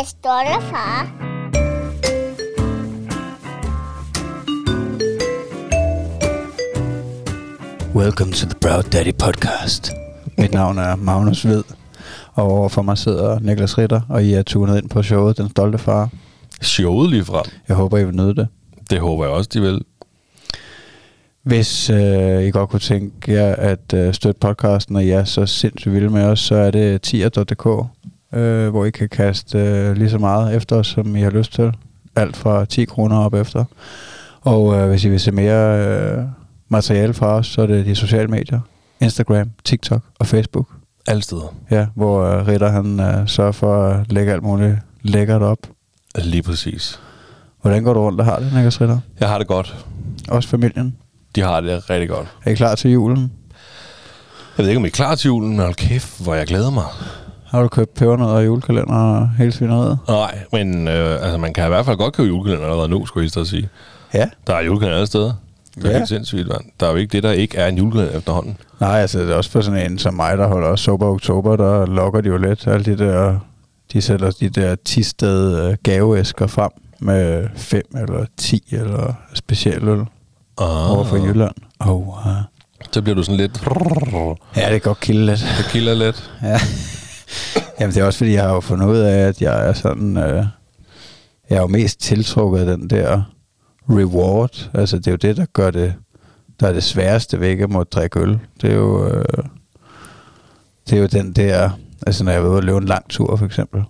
Det stolte far. Welcome to the Proud Daddy Podcast. Mit navn er Magnus Ved, og overfor mig sidder Niklas Ritter, og I er tunet ind på showet Den Stolte Far. Showet lige frem. Jeg håber, I vil nyde det. Det håber jeg også, de vil. Hvis øh, I godt kunne tænke jer at øh, støtte podcasten, og I er så sindssygt vilde med os, så er det tier.dk, øh, hvor I kan kaste øh, lige så meget efter os, som I har lyst til. Alt fra 10 kroner op efter. Og øh, hvis I vil se mere øh, materiale fra os, så er det de sociale medier. Instagram, TikTok og Facebook. Alle steder. Ja, hvor øh, Ritter han øh, sørger for at lægge alt muligt lækkert op. Lige præcis. Hvordan går du rundt og har det, Niklas Ritter? Jeg har det godt. Også familien? De har det rigtig godt. Er I klar til julen? Jeg ved ikke, om I er klar til julen, men hold kæft, hvor jeg glæder mig. Har du købt pebernødder og julekalender og hele svineriet? Nej, men øh, altså, man kan i hvert fald godt købe julekalender allerede nu, skulle jeg sige. Ja. Der er julekalender alle steder. Det er Ja. helt sindssygt, mand. Der er jo ikke det, der ikke er en julekalender efterhånden. Nej, altså det er også for sådan en som mig, der holder også Sober Oktober, der lokker de jo lidt. Alle de der, de sætter de der 10 sted øh, gaveæsker frem med 5 eller 10 eller specialøl Ah. over for Jylland. Oh, uh. Så bliver du sådan lidt... Ja, det kan godt kilde lidt. Det kilder lidt. Ja. Jamen det er også fordi, jeg har jo fundet ud af, at jeg er sådan... Øh, jeg er jo mest tiltrukket af den der reward. Altså det er jo det, der gør det, der er det sværeste ved ikke at måtte drikke øl. Det er jo, øh, det er jo den der... Altså når jeg er ude og løbe en lang tur for eksempel,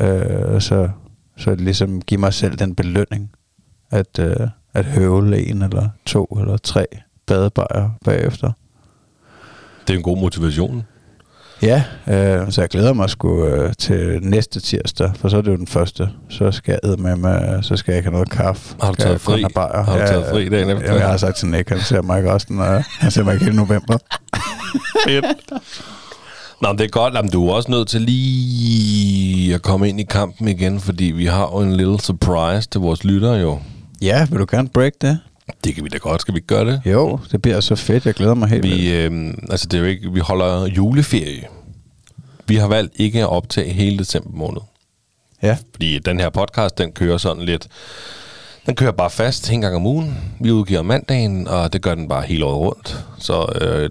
øh, så, så det ligesom give mig selv den belønning, at, øh, at høvle en eller to eller tre badebajer bagefter. Det er en god motivation. Ja, øh, så jeg glæder mig sgu øh, til næste tirsdag, for så er det jo den første. Så skal jeg med med, så skal jeg ikke have noget kaffe. Har du taget jeg fri? bajer. Har du taget fri dagen efter? Ja, jeg har sagt til Nick, han ser mig ikke resten af, han ser mig ikke hele november. Fedt. Nå, men det er godt. Jamen, du er også nødt til lige at komme ind i kampen igen, fordi vi har jo en lille surprise til vores lyttere jo. Ja, vil du gerne break det? Det kan vi da godt. Skal vi gøre det? Jo, det bliver så fedt. Jeg glæder mig helt vildt. Vi, øh, altså det er jo ikke, vi holder juleferie. Vi har valgt ikke at optage hele december måned. Ja, Fordi den her podcast, den kører sådan lidt... Den kører bare fast en gang om ugen. Vi udgiver mandagen, og det gør den bare hele året rundt. Så øh,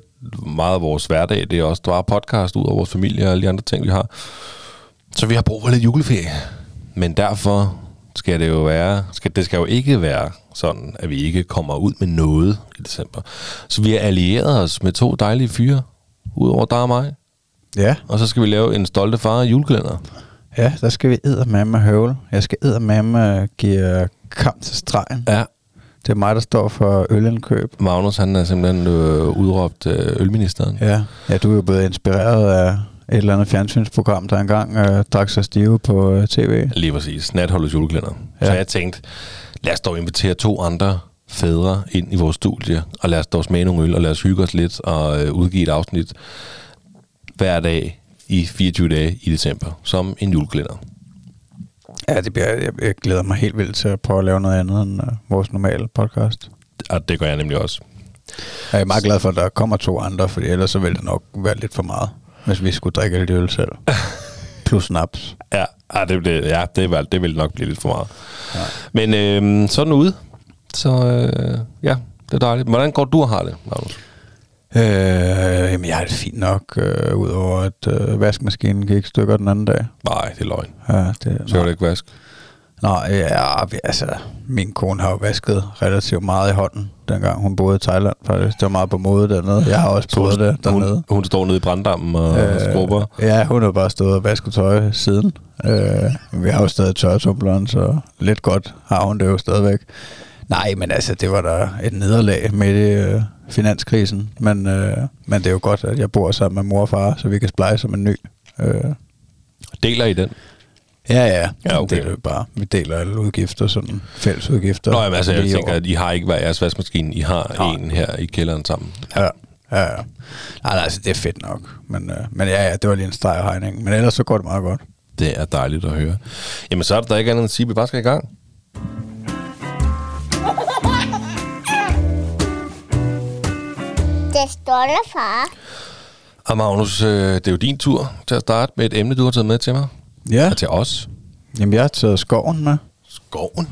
meget af vores hverdag, det er også bare podcast ud af vores familie og alle de andre ting, vi har. Så vi har brug for lidt juleferie. Men derfor skal det jo være... Skal, det skal jo ikke være sådan, at vi ikke kommer ud med noget i december. Så vi har allieret os med to dejlige fyre, udover dig og mig. Ja, Og så skal vi lave en stolte far julekalender. ja, der skal vi med høvle. Jeg skal med give kamp til stregen. Ja, Det er mig, der står for ølindkøb. Magnus, han er simpelthen øh, udråbt øh, ølministeren. Ja. ja, du er jo blevet inspireret af et eller andet fjernsynsprogram, der engang øh, drak sig stive på øh, tv. Lige præcis. Natholdets julekalender. Ja. Ja. Så jeg tænkte, lad os dog invitere to andre fædre ind i vores studie, og lad os dog smage nogle øl, og lad os hygge os lidt, og øh, udgive et afsnit hver dag i 24 dage i december, som en julekalender. Ja, det bliver, jeg, jeg glæder mig helt vildt til at prøve at lave noget andet end uh, vores normale podcast. Og det gør jeg nemlig også. Jeg er meget glad for, at der kommer to andre, for ellers så ville det nok være lidt for meget, hvis vi skulle drikke lidt øl selv. Plus snaps. Ja, ah, det, det, ja det, vil, det vil nok blive lidt for meget. Ja. Men øh, sådan ud. Så øh, ja, det er dejligt. Hvordan går du og har det, Magnus? Øh, jamen, jeg har det fint nok, øh, udover at øh, vaskemaskinen gik i stykker den anden dag. Nej, det er løgn. Ja, det, Så er det ikke vask. Nå, ja, altså, min kone har jo vasket relativt meget i hånden, dengang hun boede i Thailand, faktisk. Det var meget på mode dernede. Jeg har også prøvet det dernede. Hun, hun står nede i branddammen og øh, skrubber. Ja, hun har bare stået og vasket tøj siden. Øh, vi har jo stadig tørretumbleren, så lidt godt har hun det jo stadigvæk. Nej, men altså, det var da et nederlag i øh, finanskrisen. Men, øh, men det er jo godt, at jeg bor sammen med mor og far, så vi kan splejse som en ny. Øh, Deler I den? ja, ja. Ja, okay. Det er jo bare, vi deler alle udgifter, sådan fælles udgifter. Nå, jamen, altså, jeg tænker, over. at I har ikke hver jeres vaskemaskine. I har Nej. en her i kælderen sammen. Ja, ja, ja. Nej, nej, altså, det er fedt nok. Men, øh, men ja, ja, det var lige en streg i regningen. Men ellers så går det meget godt. Det er dejligt at høre. Jamen, så er der ikke andet end at sige, at vi bare skal i gang. Det stolte far. Og Magnus, øh, det er jo din tur til at starte med et emne, du har taget med til mig. Ja. Og til os. Jamen, jeg har taget skoven med. Skoven.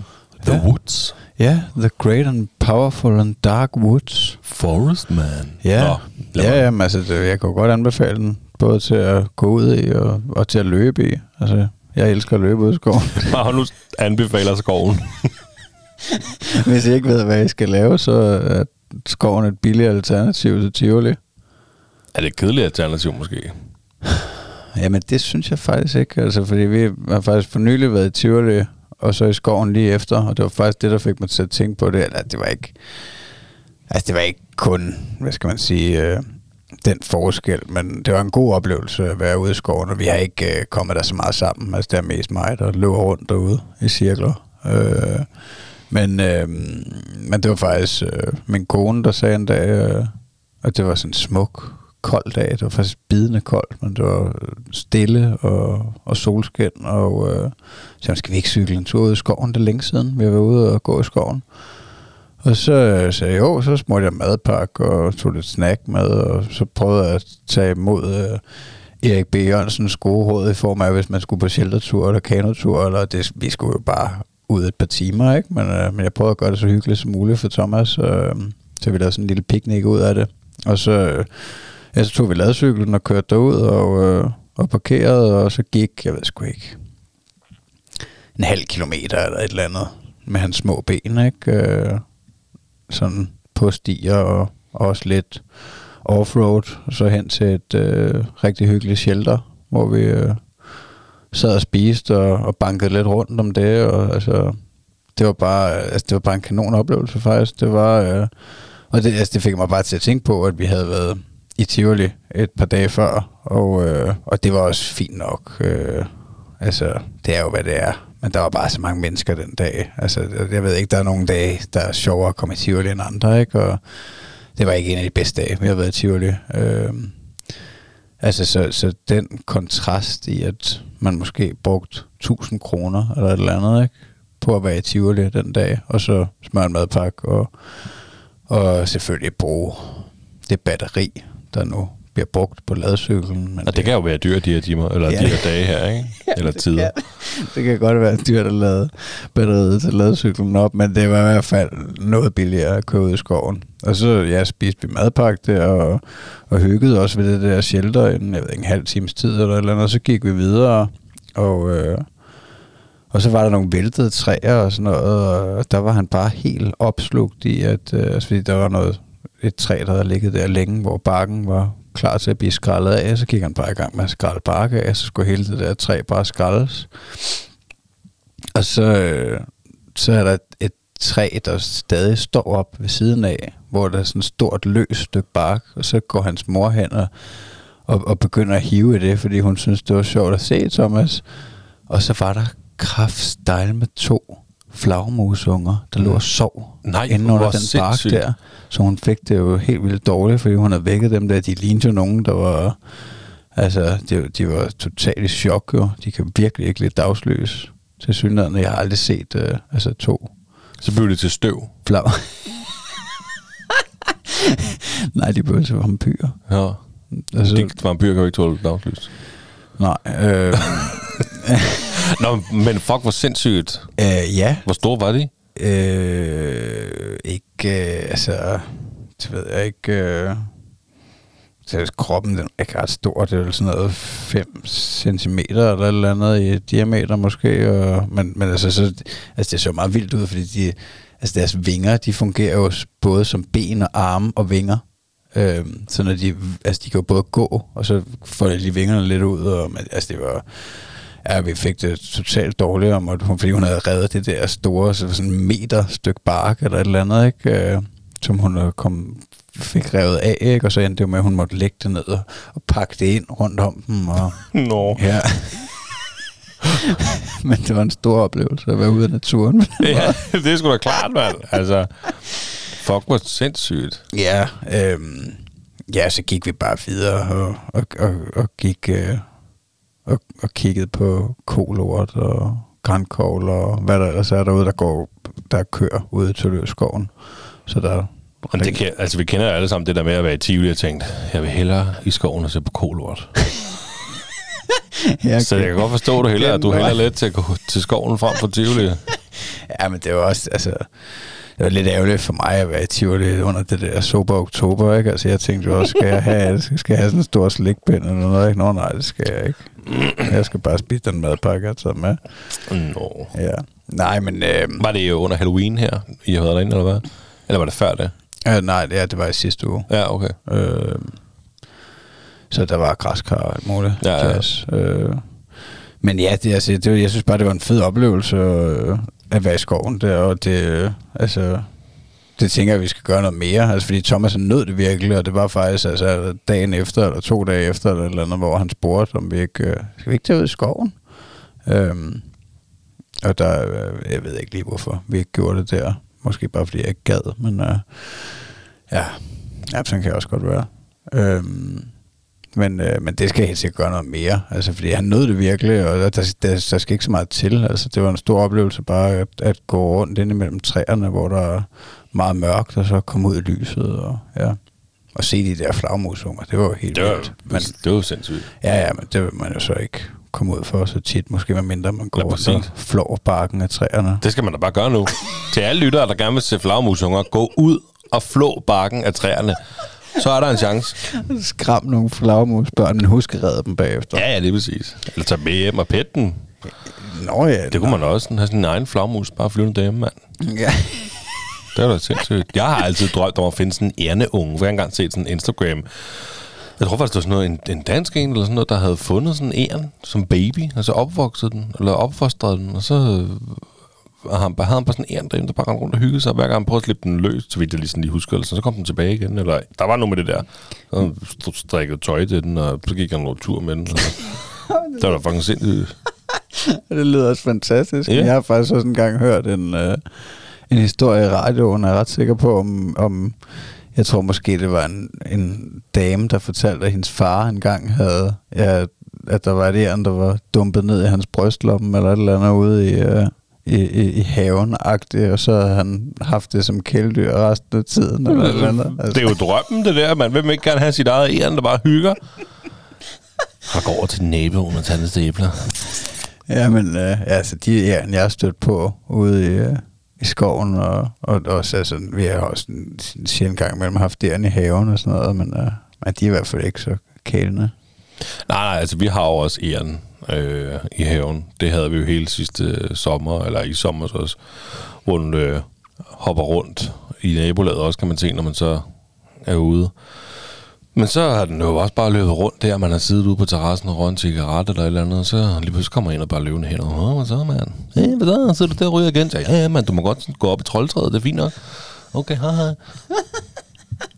The Ja. Woods. Ja, The Great and Powerful and Dark Woods. Forest Man. Ja, Nå, ja jamen, altså, det, jeg kan jo godt anbefale den, både til at gå ud i og, og til at løbe i. Altså, jeg elsker at løbe ud i skoven. Og nu anbefaler skoven. Hvis I ikke ved, hvad I skal lave, så er skoven et billigt alternativ til Tivoli. er det et kedeligt alternativ måske? Jamen, det synes jeg faktisk ikke, altså, fordi vi har faktisk for nylig været i Tivoli, og så i skoven lige efter, og det var faktisk det, der fik mig til at tænke på det, eller det var ikke, altså det var ikke kun, hvad skal man sige, øh, den forskel, men det var en god oplevelse at være ude i skoven, og vi har ikke øh, kommet der så meget sammen, altså det er mest mig, der løber rundt derude i cirkler. Øh, men, øh, men det var faktisk øh, min kone, der sagde en dag, øh, at det var sådan en smuk, kold dag. Det var faktisk bidende koldt, men det var stille og, og solskin. Og øh, så skal vi ikke cykle en tur ud i skoven? Det er længe siden, vi har været ude og gå i skoven. Og så øh, sagde jeg, jo, så smurte jeg madpakke og tog lidt snack med, og så prøvede jeg at tage imod øh, Erik B. Jørgensens gode råd i form af, hvis man skulle på sheltertur eller kanotur, eller det, vi skulle jo bare ud et par timer, ikke? Men, øh, men jeg prøvede at gøre det så hyggeligt som muligt for Thomas, øh, så vi lavede sådan en lille picnic ud af det. Og så, øh, ja, så tog vi ladcyklen og kørte derud og, øh, og parkerede, og så gik, jeg ved sgu ikke, en halv kilometer eller et eller andet med hans små ben, ikke? Øh, sådan på stier og, og også lidt offroad, og så hen til et øh, rigtig hyggeligt shelter, hvor vi øh, sad og spiste og, og bankede lidt rundt om det, og altså, det var bare, altså, det var bare en kanon oplevelse faktisk. Det var, øh, og det, altså, det fik mig bare til at tænke på, at vi havde været i Tivoli et par dage før, og, øh, og det var også fint nok. Øh, altså, det er jo, hvad det er. Men der var bare så mange mennesker den dag. Altså, jeg ved ikke, der er nogle dage, der er sjovere at komme i Tivoli end andre, ikke? Og det var ikke en af de bedste dage, vi har været i Tivoli. Øh, altså, så, så den kontrast i, at man måske brugt 1000 kroner eller et eller andet, ikke? På at være i Tivoli den dag, og så smøre en madpakke, og, og selvfølgelig bruge det batteri, der nu bliver brugt på ladcyklen. Men Og det kan jo være dyrt de her timer, eller Ja. de her dage her, ikke? Eller det tider. kan- Det kan godt være dyrt at lade batteriet til ladcyklen op, men det var i hvert fald noget billigere at køre ud i skoven. Og så ja, spiste vi madpakke der, og, og hyggede også ved det der shelter en, jeg ved, ikke, en halv times tid eller eller andet, og så gik vi videre, og, øh, og så var der nogle væltede træer og sådan noget, og der var han bare helt opslugt i, at øh, altså, fordi der var noget, et træ, der havde ligget der længe, hvor barken var klar til at blive skrællet af, så gik han bare i gang med at skrælle bark af, så skulle hele det der træ bare skrælles. Og så, øh, så er der et, et træ, der stadig står op ved siden af, hvor der er sådan et stort løst stykke bark, og så går hans mor hen og, og, og begynder at hive i det, fordi hun synes, det var sjovt at se Thomas. Og så var der kraftstejl med to flagmusunger, der lå og sov Nej, hvor under den bark der. Så hun fik det jo helt vildt dårligt, fordi hun havde vækket dem der. De lignede jo nogen, der var... Altså, de, de var totalt i chok jo. De kan virkelig ikke lidt dagsløs til synligheden. Jeg har aldrig set uh, altså, to Så blev det til støv. flag. Nej, de blev til vampyrer. Ja. Altså, De vampyrer kan jo ikke tåle dagslys. nej, øh, Nå, men fuck, hvor sindssygt. øh, ja. Hvor store var de? Øh, ikke, øh, altså, det ved jeg ikke. Øh, så kroppen den er ikke ret stor. Det er vel sådan noget 5 cm eller et eller andet i diameter måske. Og, men, men altså, så, altså, det ser meget vildt ud, fordi de, altså, deres vinger, de fungerer jo både som ben og arme og vinger. Øhm, så når de, altså de kan jo både gå, og så får de vingerne lidt ud, og men, altså det var, ja, vi fik det totalt dårligt om, at hun, fordi hun havde reddet det der store, så sådan en meter stykke bark eller et eller andet, ikke? Øh, som hun øh, kom, fik revet af, ikke? og så endte det med, at hun måtte lægge det ned og, og pakke det ind rundt om dem, og Nå. ja. Men det var en stor oplevelse at være ude i naturen. Ja, det er sgu da klart, mand. Altså, fuck, hvor sindssygt. Ja, øhm, ja, så gik vi bare videre og, og, og, og gik øh, og, og kiggede på kolort og grænkogl og hvad der ellers er derude, der går, der kører ude til Løvskoven. Så der Men det kan, altså, vi kender jo alle sammen det der med at være i Tivoli og tænkt, jeg vil hellere i skoven og se på kolort. Jeg Så jeg kan godt forstå, at du hellere, at du hellere lidt til til skoven frem for Tivoli. Ja, men det var også, altså, det var lidt ærgerligt for mig at være i Tivoli under det der sober oktober, ikke? Altså, jeg tænkte jo også, skal jeg have, skal jeg have sådan en stor slikpind eller noget, ikke? Nå, nej, det skal jeg ikke. Jeg skal bare spise den madpakke, jeg tager med. Nå. Ja. Nej, men... Øh, Var det jo under Halloween her, I har været derinde, eller hvad? Eller var det før det? øh, nej, det, ja, det var i sidste uge. Ja, okay. Øh, så der var græskar og alt muligt. Ja, ja. Jazz. Øh, men ja, det, altså, det, jeg synes bare, det var en fed oplevelse øh, at være i skoven der, og det, øh, altså, det tænker jeg, vi skal gøre noget mere. Altså, fordi Thomas han nød det virkelig, og det var faktisk altså, dagen efter, eller to dage efter, eller eller andet, hvor han spurgte, om vi ikke, øh, skal vi ikke tage ud i skoven? Øhm, og der, øh, jeg ved ikke lige, hvorfor vi ikke gjorde det der. Måske bare, fordi jeg ikke gad, men øh, ja, ja, sådan kan jeg også godt være. Øhm, men, øh, men det skal helt sikkert gøre noget mere, altså fordi han nød det virkelig, og der, der, der skal ikke så meget til. Altså det var en stor oplevelse bare at, at gå rundt ind imellem træerne, hvor der er meget mørkt, og så komme ud i lyset, og ja, og se de der flagmusunger. Det var jo helt Det var, vildt. Men, det var sindssygt. ja, ja, men det vil man jo så ikke komme ud for så tit, måske med mindre man går og præcis. flår barken af træerne. Det skal man da bare gøre nu. Til alle lyttere, der gerne vil se flagmusunger, gå ud og flå barken af træerne. Så er der en chance. Skram nogle flagmusbørn, men husk at redde dem bagefter. Ja, ja, det er præcis. Eller tage med hjem og pette den. Nå ja, Det kunne man også. Have sin egen flagmus bare flyvende derhjemme, mand. Ja. Det var da sindssygt. Jeg har altid drømt om at finde sådan en ærneunge. For jeg har engang set sådan en Instagram. Jeg tror faktisk, det var sådan noget, en, en dansk en eller sådan noget, der havde fundet sådan en æren som baby. Altså opvokset den, eller opfostret den. Og så og han, havde han bare sådan en derinde, der bare rundt og hyggede sig. Hver gang han prøvede at slippe den løs, så vidt jeg lige, sådan lige husker, eller sådan, så kom den tilbage igen. Eller, der var noget med det der. Så strikkede tøj til den, og så gik han noget tur med den. Og, det var da fucking sindssygt. Det lyder også fantastisk. Yeah. Jeg har faktisk også engang hørt en, øh, en historie i radioen, og jeg er ret sikker på, om, om jeg tror måske, det var en, en dame, der fortalte, at hendes far engang havde, ja, at der var et æren, der var dumpet ned i hans brystlomme, eller et eller andet ude i, øh, i, i, i haven og så havde han haft det som kæledyr resten af tiden. Eller et eller andet. Altså, Det er jo drømmen, det der. Man vil ikke gerne have sit eget æren, der bare hygger. Og går over til naboen og tager lidt æbler. Ja, men øh, altså, de æren, jeg har stødt på ude i, øh, i skoven, og, og også, altså, vi har også en, en sjældent gang imellem haft æren i haven og sådan noget, men, øh, men de er i hvert fald ikke så kælende. Nej, nej, altså vi har jo også æren øh, i haven. Det havde vi jo hele sidste øh, sommer, eller i sommer også, hvor den øh, hopper rundt i nabolaget også, kan man se, når man så er ude. Men så har den jo også bare løbet rundt der, man har siddet ude på terrassen og røget en cigaret eller et eller andet, og så lige pludselig kommer ind og bare løbende hen. og hvad så, mand? Hey, hvad så? Sidder du der og ryger igen? Så, ja, ja, mand, du må godt gå op i troldtræet, det er fint nok. Okay, haha.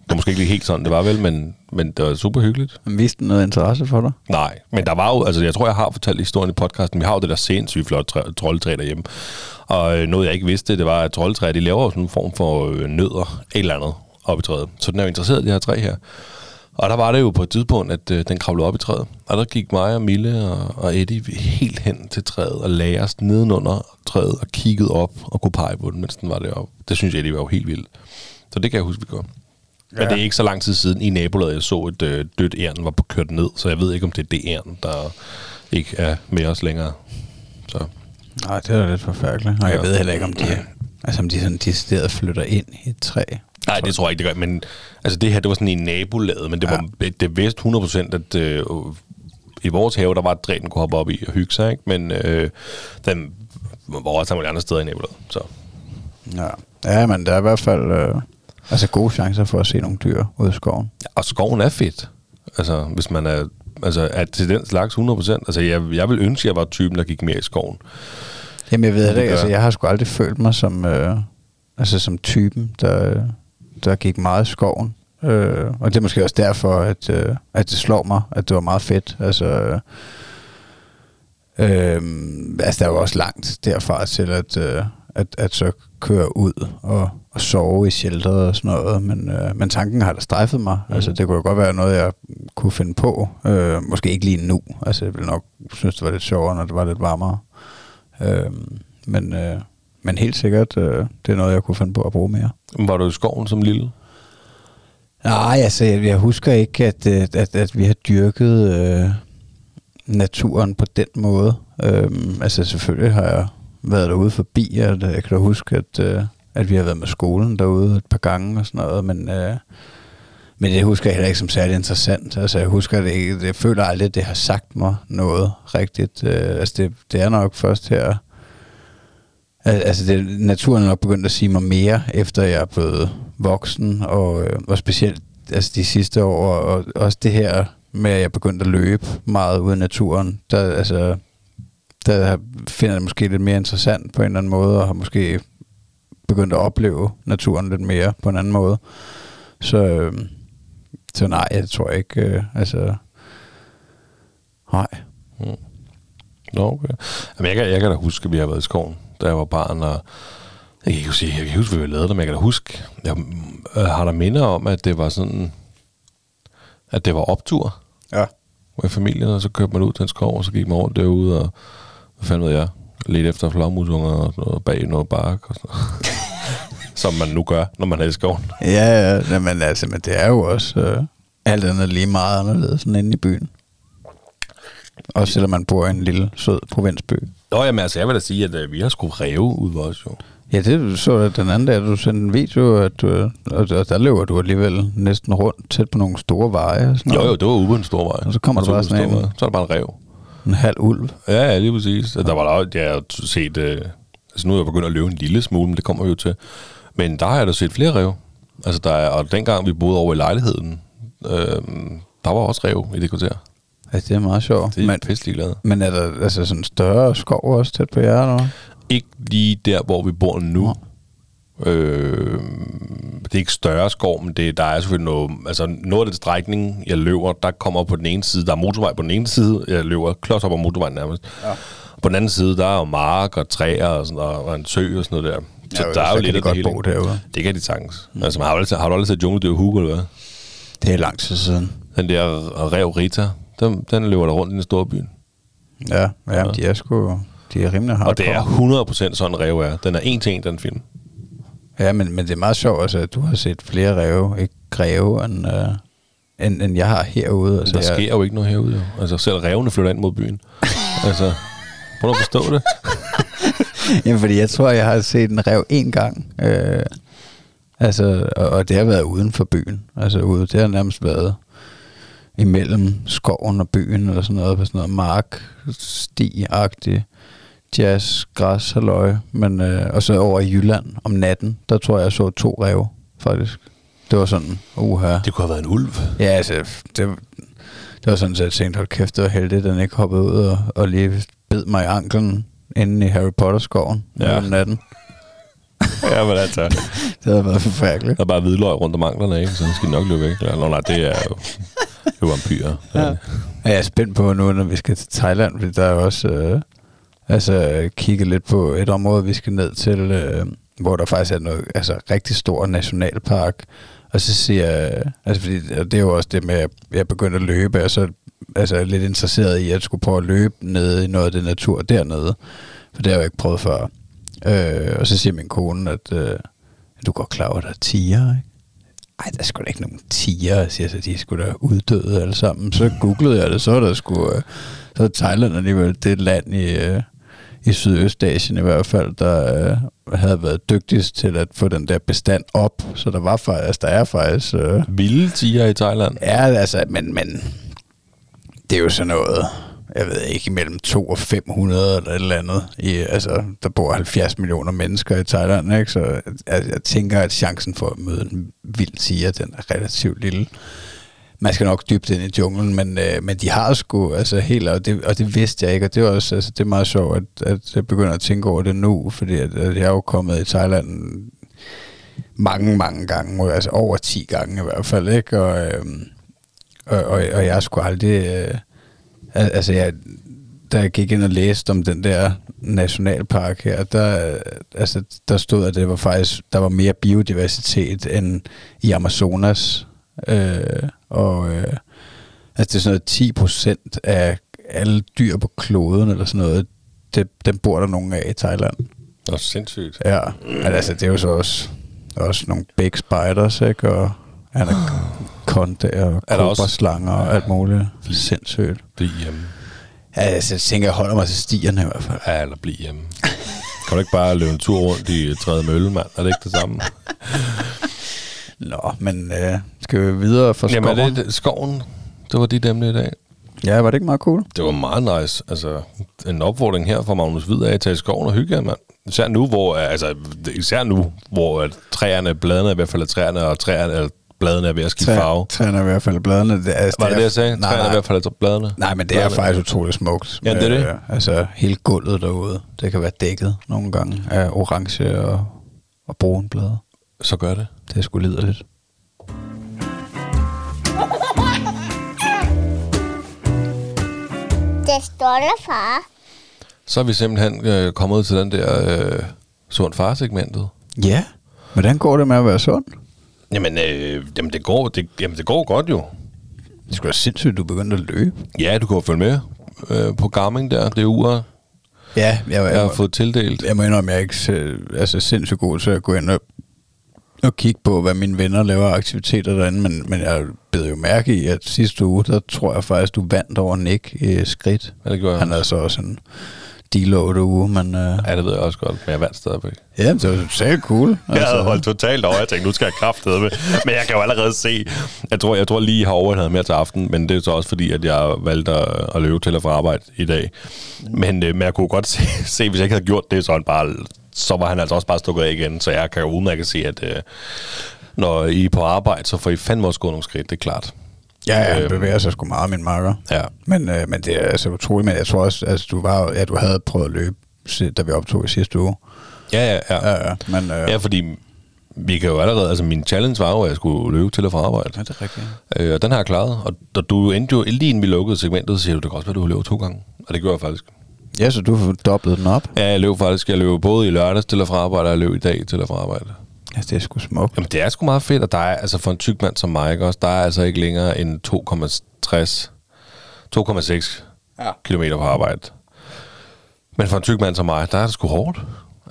Det var måske ikke lige helt sådan, det var vel, men, men det var super hyggeligt. Men viste den noget interesse for dig? Nej, men der var jo, altså jeg tror, jeg har fortalt historien i podcasten, vi har jo det der sindssygt flot træ, troldtræ derhjemme. Og øh, noget, jeg ikke vidste, det var, at troldtræer, de laver jo sådan en form for øh, nødder, et eller andet, op i træet. Så den er jo interesseret i det her træ her. Og der var det jo på et tidspunkt, at øh, den kravlede op i træet. Og der gik mig og Mille og, og Eddie helt hen til træet og lagde os nedenunder træet og kiggede op og kunne pege på den, mens den var deroppe. Det synes Eddie var jo helt vildt. Så det kan jeg huske, vi gjorde. Ja. Men det er ikke så lang tid siden i nabolaget, jeg så et øh, dødt æren var på kørt ned, så jeg ved ikke, om det er det æren, der ikke er med os længere. Så Nej, det er da lidt forfærdeligt. Og jeg Ja. ved heller ikke, om de, altså, om de sådan decideret flytter ind i et træ. Nej, det tror jeg ikke, det gør. Men altså, det her, det var sådan i nabolaget, men det, var, det vidste 100% at øh, i vores have, der var et træ, den kunne hoppe op i og hygge sig, ikke? Men øh, den var også mange andre steder i nabolaget. Så Ja, ja men der er i hvert fald øh, altså gode chancer for at se nogle dyr ude i skoven. Og skoven er fedt. Altså, hvis man er, altså, er til den slags 100%. Altså, jeg, jeg vil ønske, at jeg var typen, der gik mere i skoven. Jamen jeg ved det ikke, altså jeg har sgu aldrig følt mig som, øh, altså som typen, der, der gik meget i skoven. Øh, og det er måske også derfor, at, øh, at det slår mig, at det var meget fedt. Altså, øh, øh, altså der er jo også langt derfra til at, øh, at, at så køre ud og, og sove i shelteret og sådan noget. Men, øh, men tanken har da strejfet mig. Mm. Altså det kunne jo godt være noget, jeg kunne finde på. Øh, måske ikke lige nu. Altså jeg ville nok synes, det var lidt sjovere, når det var lidt varmere. Øh, men, øh, men helt sikkert, øh, det er noget, jeg kunne finde på at bruge mere. Var du i skoven som lille? Nej, altså jeg, jeg husker ikke, at, øh, at, at vi har dyrket øh, naturen på den måde. Øhm, altså selvfølgelig har jeg været derude forbi, og jeg kan da huske, at, øh, at vi har været med skolen derude et par gange og sådan noget, men, øh, men det husker jeg heller ikke som særlig interessant. Altså jeg husker det ikke, jeg føler aldrig, at det har sagt mig noget rigtigt. Øh, altså det, det er nok først her, altså det, naturen er nok begyndt at sige mig mere, efter jeg er blevet voksen, og, øh, og specielt altså de sidste år, og også det her med, at jeg begyndte at løbe meget ude i naturen, der, altså, der finder jeg det måske lidt mere interessant på en eller anden måde, og har måske begyndt at opleve naturen lidt mere på en anden måde. Så, øh, så nej, jeg tror ikke, øh, altså, nej. Nå, okay. Jamen, jeg, kan, jeg kan da huske, at vi har været i skoven, da jeg var barn, og jeg kan ikke huske, jeg kan huske hvad vi lavede det, men jeg kan da huske, jeg øh, har der minder om, at det var sådan, at det var optur Ja. med familien, og så kørte man ud til en skov, og så gik man rundt derude, og hvad fanden ved jeg, lidt efter flagmusunger og noget, bag noget bark og sådan noget. Som man nu gør, når man er i skoven. Ja, ja, men altså, men det er jo også øh, alt andet lige meget anderledes end inde i byen. Også selvom man bor i en lille, sød provinsby. Nå, jamen altså, jeg vil da sige, at øh, vi har sgu ræve ud ved os jo. Ja, det så jeg den anden dag, du sendte en video, at, øh, og og der løber du alligevel næsten rundt tæt på nogle store veje. Og sådan Jo, noget. jo, det var ude på en stor vej. Og så kommer der bare sådan en-. Så er der bare en rev. En halv ulv. Ja, ja, lige præcis. Ja. Der var der jeg har set, øh, altså nu er jeg begyndt at løbe en lille smule, men det kommer vi jo til. Men der har jeg da set flere rev. Altså der er, og dengang vi boede over i lejligheden, øh, der var også rev i det kvarter. Altså, det er meget sjovt. Det er Men, pisselig glade. men er der altså sådan større skov også tæt på jer? Eller? Ikke lige der, hvor vi bor nu. Øh, det er ikke større skov, men det, der er selvfølgelig noget, altså noget af den strækning, jeg løber, der kommer på den ene side, der er motorvej på den ene side, jeg løber klods op ad motorvejen nærmest. Ja. På den anden side, der er jo mark og træer og, sådan, og, og en sø og sådan noget der. Så Ja, der er jo lidt af det hele. derude. Det kan de sagtens. Mm. Altså, har, du aldrig, har du aldrig set Jungledyr Hugo, eller hvad? Det er lang tid siden. Den der rev Rita, den, den løber der rundt i den store by. Ja, ja, de er sgu... De er rimelig hardcore. Og det er 100% sådan rev er. Den er en til en, den film. Ja, men, men det er meget sjovt, altså, at du har set flere ræve, ikke greve, end, øh, end, end jeg har herude. Altså, Der jeg, sker jo ikke noget herude. Jo. Altså, selv revene flytter ind mod byen. altså, prøv at forstå det. Jamen, fordi jeg tror, jeg har set en rev en gang. Øh, altså, og, og det har været uden for byen. Altså ude, det har nærmest været imellem skoven og byen, eller sådan noget, på sådan noget mark, sti-agtigt, jazz, græs, halløj. Men, øh, og så over i Jylland om natten, der tror jeg, jeg så to ræve, faktisk. Det var sådan, uha. Det kunne have været en ulv. Ja, altså, det, det var sådan, at jeg tænkte, hold kæft, det var heldigt, at den ikke hoppede ud og, og lige bed mig i anklen inde i Harry Potter-skoven Ja. ja. om natten. ja, men altså. Det havde været forfærdeligt. Der er bare hvidløg rundt om anklerne, ikke? Så den skal nok løbe væk. Eller, Nå, nej, det er jo, det er vampyrer. Ja. Og jeg er spændt på nu, når vi skal til Thailand, fordi der er også øh, altså, kigge lidt på et område, vi skal ned til, øh, hvor der faktisk er noget altså, rigtig stor nationalpark. Og så siger jeg, altså fordi og det er jo også det med, at jeg begyndte at løbe, og så altså, er lidt interesseret i, at jeg skulle prøve at løbe ned i noget af det natur dernede. For det har jeg jo ikke prøvet før. Øh, og så siger min kone, at øh, du går klar over, at der er tiger, ikke? Ej, der er sgu da ikke nogen tiger, jeg siger så, de er sgu da uddøde alle sammen. Så googlede jeg det, så er der sgu, øh, så er Thailand alligevel det land i, øh, i Sydøstasien i hvert fald, der øh, havde været dygtigst til at få den der bestand op. Så der var faktisk, altså, der er faktisk, øh, Vilde tiger i Thailand. ja, altså, men, men det er jo sådan noget, jeg ved ikke, mellem 2 og 500 eller et eller andet. I, altså, der bor 70 millioner mennesker i Thailand, ikke? så jeg, jeg tænker, at chancen for at møde en vild tiger, den er relativt lille. Man skal nok dybt ind i junglen, men, øh, men de har sgu altså helt, og det, og det vidste jeg ikke, og det er også altså, det er meget sjovt, at, at jeg begynder at tænke over det nu, fordi at, at jeg er jo kommet i Thailand mange, mange gange, altså over 10 gange i hvert fald, ikke? Og, øh, og, og, og jeg skulle aldrig... Øh, altså, jeg, da jeg gik ind og læste om den der nationalpark her, der, altså, der stod, at det var faktisk, der var mere biodiversitet end i Amazonas. Øh, og øh, altså, det er sådan noget 10 procent af alle dyr på kloden, eller sådan noget, det, dem bor der nogen af i Thailand. Det er sindssygt. Ja, men altså, det er jo så også, også nogle big spiders, ikke? Og anaconda og Er kobraslanger og alt muligt. Sindssygt. Fordi, øhm, Ja, altså, jeg tænker, jeg holder mig til stierne i hvert fald. Ja, eller blive hjemme. Kan du ikke bare løbe en tur rundt i tredje mølle, mand? Er det ikke det samme? Nå, men øh, vi videre fra skoven? Jamen, er det, skoven? Det var dit emne i dag. Ja, var det ikke meget cool? Det var meget nice. Altså, en opfordring her fra Magnus Hvid af at tage i skoven og hygge jer, mand. Især nu, hvor, altså, især nu, hvor at træerne, bladene er ved at falde af træerne, og træerne, eller bladene er ved at skifte farve. Træerne er i hvert fald bladene. Det, altså, Var det er- det, jeg sagde? Nej, Træerne er at falde af bladene? nej, men det er Bladene. faktisk utroligt smukt. Ja, det er det. Øh, altså, hele gulvet derude, det kan være dækket nogle gange af orange og, og brune blade. Så gør det. Det er sgu liderligt. Det stolte far. Så er vi simpelthen øh, kommet til den der øh, sund far-segmentet. Ja. Hvordan går det med at være sund? Jamen, øh, jamen, det går, det, jamen, det går godt jo. Det skulle være sindssygt, du begyndte at løbe. Ja, du kan jo følge med øh, på Garmin der. Det er uger, Ja, jeg, jeg har fået tildelt. jeg må indrømme, jeg er ikke altså, sindssygt god til at gå ind og, og kigge på, hvad mine venner laver aktiviteter derinde, men, men jeg bed jo mærke i, at sidste uge, der tror jeg faktisk, du vandt over Nick i skridt. Ja, det gjorde jeg. Han er så også en deload uge, men uh, Ja, det ved jeg også godt, men jeg vandt stadigvæk. ja, det var totalt cool. Jeg havde holdt totalt over, jeg tænkte, nu skal jeg kraftede med. Men jeg kan jo allerede se, jeg tror, jeg tror lige, jeg har overhældet mere til aften, men det er så også fordi, at jeg valgte at, at løbe til og fra arbejde i dag. Men, øh, men jeg kunne godt se, se, hvis jeg ikke havde gjort det, så, han bare, så var han altså også bare stukket af igen. Så jeg kan jo udmærket se, at øh, når I er på arbejde, så får I fandme også gået nogle skridt, det er klart. Ja, ja, han Øhm. bevæger sig sgu meget, min makker. Ja. Men, øh, men det er altså utroligt, men jeg tror også, altså, du, var, ja, du havde prøvet at løbe, da vi optog i sidste uge. Ja, ja, ja. Ja, ja, men øh, Ja, fordi vi kan jo allerede, altså min challenge var jo, at jeg skulle løbe til og fra arbejde. ja, det er rigtigt. Øh, og den har jeg klaret, og, og du endte jo, lige inden vi lukkede segmentet, så siger du, det kan også være, du har løbet to gange. Og det gjorde jeg faktisk. Ja, så du har dobblet den op. Ja, jeg løb faktisk. Jeg løb både i lørdags til og fra arbejde, og jeg løb i dag til og fra arbejde. Ja, det er sgu smukt. Jamen, det er sgu meget fedt, og der er, altså for en tyk mand som mig, ikke også, der er altså ikke længere end 2,60 2,6 Ja. kilometer på arbejde. Men for en tyk mand som mig, der er det sgu hårdt.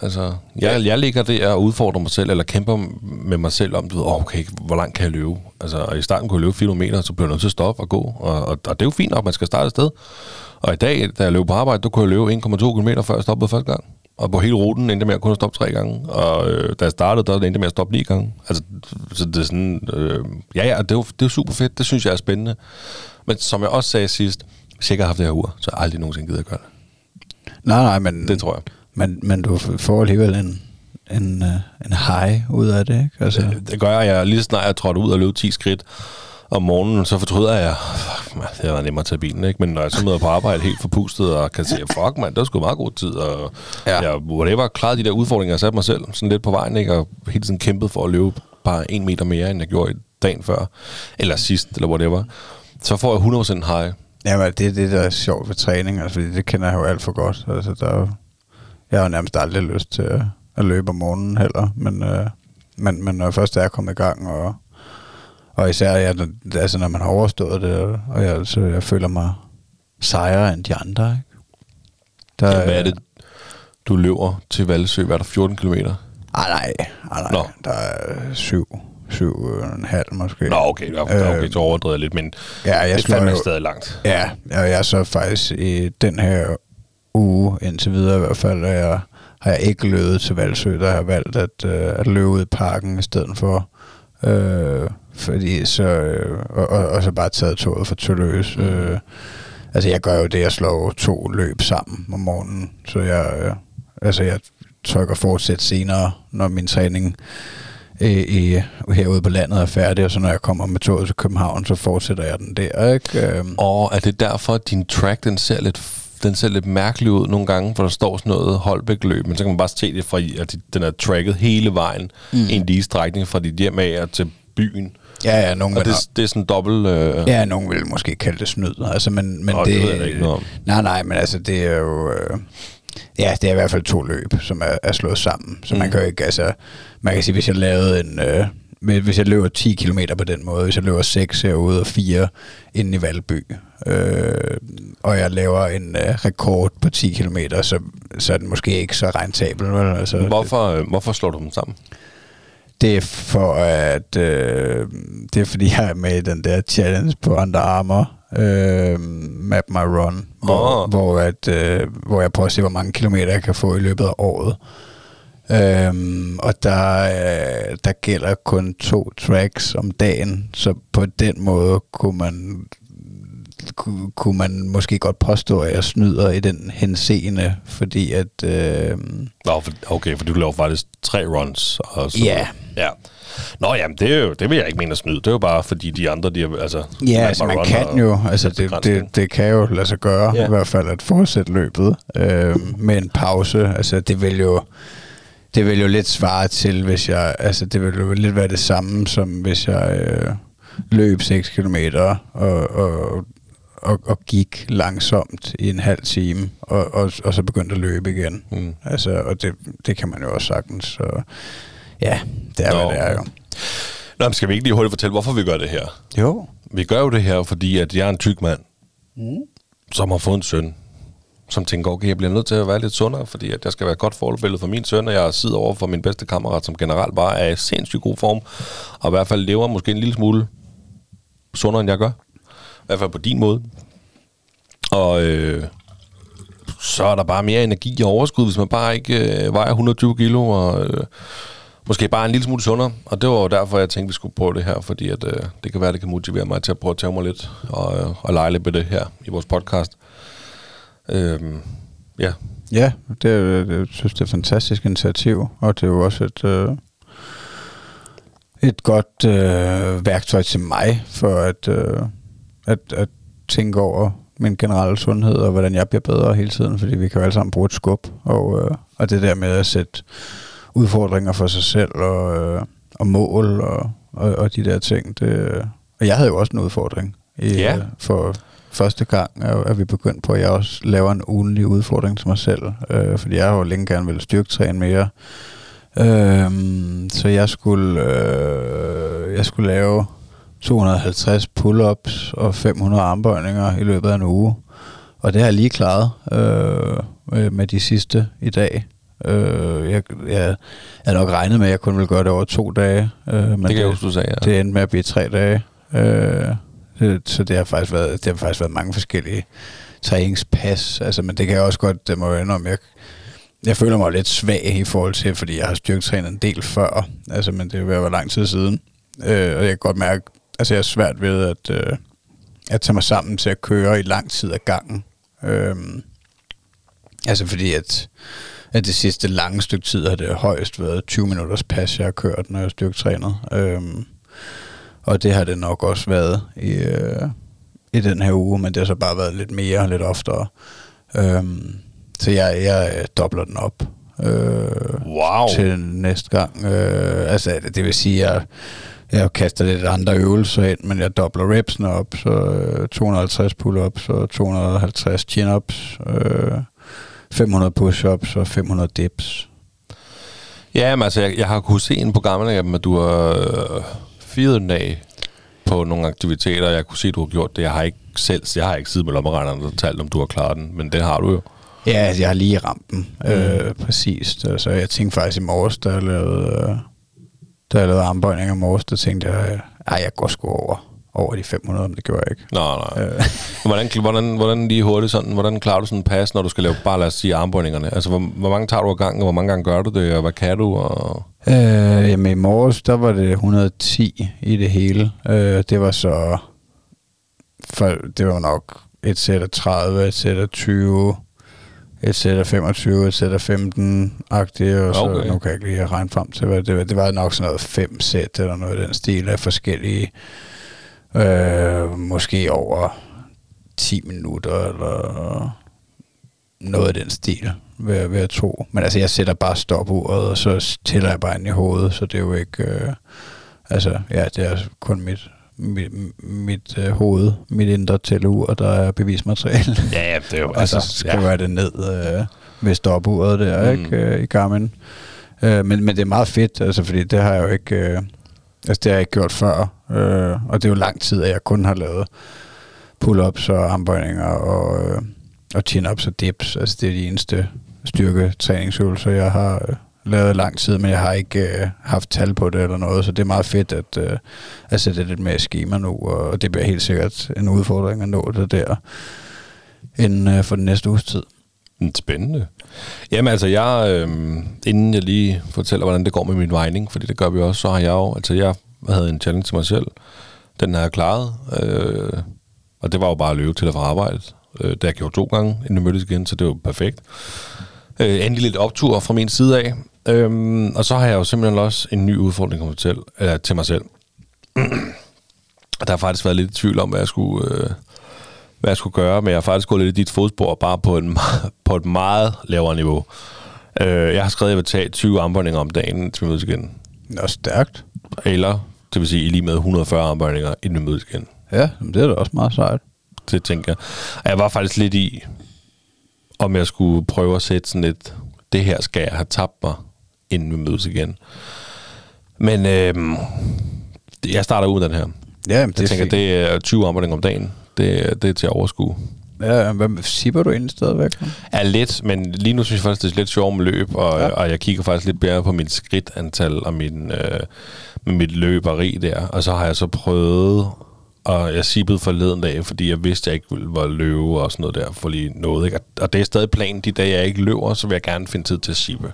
Altså, jeg, jeg ligger der og udfordrer mig selv, eller kæmper med mig selv om, du ved, okay, hvor langt kan jeg løbe? Altså, og i starten kunne jeg løbe 400 meter, så blev jeg nødt til at stoppe og gå. Og, og, og det er jo fint nok, man skal starte et sted. Og i dag, da jeg løb på arbejde, der kunne jeg løbe 1,2 km, før jeg stoppede første gang. Og på hele ruten endte jeg med at kun stoppe tre gange. Og øh, da jeg startede, der endte jeg med at stoppe ni gange. Altså, så det er sådan... Øh, ja, ja, det er, jo, det er jo super fedt. Det synes jeg er spændende. Men som jeg også sagde sidst, hvis jeg ikke har haft det her ur, så har jeg aldrig nogensinde givet at gøre det. Nej, nej, men, Det tror jeg. men, men du får alligevel en, en, øh, en high ud af det, ikke? Altså, Det, det gør jeg. jeg. Lige snart jeg trådte ud og løb 10 skridt om morgenen, så fortryder jeg, fuck, man, det var nemmere at tage bilen, ikke? Men når jeg så møder på arbejde helt forpustet og kan se, fuck man, det var sgu meget god tid, og Ja. ja. jeg whatever, klarede de der udfordringer, jeg satte mig selv sådan lidt på vejen, ikke? Og hele tiden kæmpet for at løbe bare en meter mere, end jeg gjorde dagen før, eller sidst, eller whatever. Så får jeg 100% high. Jamen, det er det, der er sjovt ved træning, altså, fordi det kender jeg jo alt for godt. Altså, der er jo, jeg har jo nærmest aldrig lyst til at, at løbe om morgenen heller, men, øh, men, men når jeg først er kommet i gang, og, og især jeg, altså, når man har overstået det, og, jeg, så jeg føler mig sejere end de andre, ikke? Der, Ja, hvad er det, du løber til Valsø? Hvad er der, 14 kilometer? Ej, nej, ej, nej. Nå. Der er syv, syv og en halv måske. Nå, okay, ja, okay så overdrevet jeg lidt, men Ja, jeg det er slår fandme jo- stadig langt. Ja, og jeg er så faktisk i den her uge, indtil videre i hvert fald, er jeg, har jeg ikke løbet til Valsø, der har valgt at, øh, at løbe ud i parken i stedet for. Øh, fordi så, øh, og, og, og, så bare taget toget for Tølløs. Øh, altså jeg gør jo det, jeg slår to løb sammen om morgenen, så jeg, øh, altså jeg trykker fortsæt senere, når min træning i, i, herude på landet er færdig, og så når jeg kommer med toget til København, så fortsætter jeg den der, ikke? Øhm, Og er det derfor, at din track, den ser lidt, den ser lidt mærkelig ud nogle gange, for der står sådan noget Holbæk-løb, men så kan man bare se det fra, at den er tracket hele vejen mm. en lige strækning fra dit hjem af og til byen. Ja, ja, nogen Og det, det er sådan dobbelt... Øh, ja, nogen vil måske kalde det snyd. Altså, men, men Nå, det ved jeg ikke noget om. Nej, nej, men altså, det er jo... Øh, ja, det er i hvert fald to løb, som er, er slået sammen. Så mm. man kan jo ikke, altså... Man kan sige, hvis jeg lavede en... Øh, hvis jeg løber 10 km på den måde, hvis jeg løber 6 herude og 4 inde i Valby, øh, og jeg laver en øh, rekord på 10 km, så, så er den måske ikke så rentabel. Vel? Altså, hvorfor, øh, hvorfor slår du dem sammen? Det er for at... Øh, det er fordi, jeg er med i den der challenge på Under Armour. øh, Map My Run, hvor, Åh. hvor, at, øh, hvor jeg prøver at se, hvor mange kilometer jeg kan få i løbet af året. Øhm, og der, øh, der gælder kun to tracks om dagen, så på den måde kunne man kunne, man måske godt påstå, at jeg snyder i den henseende, fordi at... Øh, Nå, okay, for du laver faktisk tre runs. Og så, Ja. ja. Nå, jamen, det, er jo, det vil jeg ikke mene at snyde. Det er jo bare, fordi de andre, de er, altså... Ja, altså man kan jo, altså det, det, det kan jo lade sig gøre, ja. i hvert fald at fortsætte løbet øh, med en pause. Altså det vil jo det vil jo lidt svare til, hvis jeg, altså det vil jo lidt være det samme, som hvis jeg øh, løb 6 km og, og, og, og gik langsomt i en halv time, og, og, og så begyndte at løbe igen. Mm. Altså, og det, det kan man jo også sagtens. Så ja, det er, Nå. hvad det er jo. Nå, men skal vi ikke lige hurtigt fortælle, hvorfor vi gør det her? Jo. Vi gør jo det her, fordi at jeg er en tyk mand, mm. som har fået en søn, som tænker, okay, jeg bliver nødt til at være lidt sundere, fordi at jeg skal være et godt forbillede for min søn, og jeg sidder over for min bedste kammerat, som generelt bare er i sindssygt god form, og i hvert fald lever måske en lille smule sundere, end jeg gør. Hvert fald på din måde. Og øh, så er der bare mere energi og overskud, hvis man bare ikke øh, vejer 120 kilo, og øh, måske bare en lille smule sundere. Og det var jo derfor, jeg tænkte, vi skulle prøve det her, fordi at, øh, det kan være, det kan motivere mig til at prøve at tage mig lidt og, øh, og lege lidt med det her i vores podcast. Øh, ja, Ja, det, er- det, jeg synes, det er et fantastisk initiativ, og det er jo også et, øh, et godt øh, værktøj til mig for at, øh, at, at tænke over min generelle sundhed og hvordan jeg bliver bedre hele tiden, fordi vi kan jo alle sammen bruge et skub, og, øh, og det der med at sætte udfordringer for sig selv og, øh, og mål og, og, og de der ting. Det, og jeg havde jo også en udfordring i, Ja. øh, for første gang, at vi begyndte på, at jeg også laver en ugenlig udfordring til mig selv, øh, fordi jeg har jo længe gerne ville styrketræne mere. Øhm, så jeg skulle, øh, jeg skulle lave 250 pull-ups og 500 armbøjninger i løbet af en uge. Og det har jeg lige klaret øh, øh, med de sidste i dag. Øh, jeg, jeg havde nok regnet med, at jeg kun ville gøre det over to dage. Øh, men det kan jeg huske, du sagde. Ja. det endte med at blive tre dage. Øh, det, så det har faktisk været, det har faktisk været mange forskellige træningspas. Altså, men det kan jeg også godt, det må jeg indrømme, jeg, jeg føler mig lidt svag i forhold til, fordi jeg har styrketrænet en del før. Altså, men det er jo være lang tid siden. Øh, og jeg kan godt mærke, altså jeg er svært ved at, øh, at tage mig sammen til at køre i lang tid ad gangen. Øh, altså fordi at, at det sidste lange stykke tid har det højst været 20 minutters pas, jeg har kørt, når jeg har styrketrænet. Øh, og det har det nok også været i, øh, i den her uge, men det har så bare været lidt mere og lidt oftere. Øhm, så jeg, jeg dobler den op øh, Wow. til næste gang. Øh, altså, det vil sige, at jeg, jeg kaster lidt andre øvelser ind, men jeg dobler repsene op, så øh, 250 pull-ups og 250 chin-ups, øh, 500 push-ups og 500 dips. Ja, men altså, jeg, jeg har kunnet se en på gamle af dem, at du har øh, firet en dag på nogle aktiviteter. Jeg kunne se, at du har gjort det. Jeg har ikke selv, jeg har ikke siddet med lommeregneren og talt, om du har klaret den, men det har du jo. Ja, altså, jeg har lige ramt den. Mm. Øh, præcis. Så jeg tænkte faktisk i morges, jeg lavede, øh, da jeg lavede armbøjninger i morges, der tænkte jeg, ej, jeg går sgu over, over de 500, men det gjorde jeg ikke. Nej, nej. Øh. Hvordan, hvordan, hvordan lige hurtigt sådan, hvordan klarer du sådan en pas, når du skal lave, bare lad os sige, armbøjningerne? Altså, hvor, hvor mange tager du ad gangen, og hvor mange gange gør du det, og hvad kan du? Og... Øh, jamen i morges, der var det 110 i det hele. Øh, det var så, for, det var nok et sæt af 30, et sæt af 20, et sæt af 25, et sæt af 15-agtigt, og så Okay. nu kan jeg ikke lige regne frem til, hvad det var. Det var nok sådan noget fem sæt, eller noget i den stil af forskellige, øh, måske over 10 minutter, eller noget af den stil, vil, jeg- vil jeg tro. Men altså, jeg sætter bare stopuret, og så tæller jeg bare ind i hovedet, så det er jo ikke... Øh, altså, ja, det er kun mit, mit, mit øh, hoved, mit indre tælleur, der er bevismateriale. Ja, ja, det er jo... og så skriver jeg det ned øh, ved stopuret der, mm. ikke, øh, i Garmin. Øh, men, men det er meget fedt, altså, fordi det har jeg jo ikke... Øh, altså, det har jeg ikke gjort før. Øh, og det er jo lang tid, at jeg kun har lavet pull-ups og armbøjninger og, øh, og chin-ups og dips. Altså, det er de eneste styrketræningsøvelser, jeg har øh, lavet lang tid, men jeg har ikke øh, haft tal på det eller noget, så det er meget fedt at, øh, at sætte lidt mere schema nu, og det bliver helt sikkert en udfordring at nå det der inden øh, for den næste uges tid. Mm, spændende. Jamen altså, jeg, øh, inden jeg lige fortæller, hvordan det går med min vejning, fordi det gør vi også, så har jeg jo, altså jeg havde en challenge til mig selv. Den har jeg klaret, øh, og det var jo bare at løbe til at få arbejde. Øh, det har jeg gjort to gange, inden vi mødtes igen, så det var perfekt. Øh, endelig lidt optur fra min side af. Øh, og så har jeg jo simpelthen også en ny udfordring til. Eller til mig selv. Der har faktisk været lidt i tvivl om, hvad jeg skulle... Øh, hvad jeg skulle gøre, men jeg har faktisk gået lidt i dit fodspor, bare på, en, på et meget lavere niveau. Øh, jeg har skrevet, at jeg vil tage 20 armbøjninger om dagen, til vi mødes igen. Er stærkt. Eller, det vil sige, i lige med 140 armbøjninger, inden vi mødes igen. Ja, men det er da også meget sejt. Det tænker jeg. Og jeg var faktisk lidt i, om jeg skulle prøve at sætte sådan et, det her skal jeg have tabt mig, inden vi mødes igen. Men øh, jeg starter ud den her. Ja, det Jeg er tænker, fint. det er 20 armbøjninger om dagen. Det, det er til at overskue. Ja, hvad sipper du egentlig stadigvæk? er lidt, men lige nu synes jeg faktisk, det er lidt sjovt med løb, og, Ja. ja. og jeg kigger faktisk lidt mere på mit skridtantal og min, øh, med mit løberi der. Og så har jeg så prøvet, og jeg sippede forleden dag, fordi jeg vidste, at jeg ikke ville være løbe og sådan noget der, for lige noget. Ikke? Og- Og det er stadig planen, de dage jeg ikke løber, så vil jeg gerne finde tid til at sippe.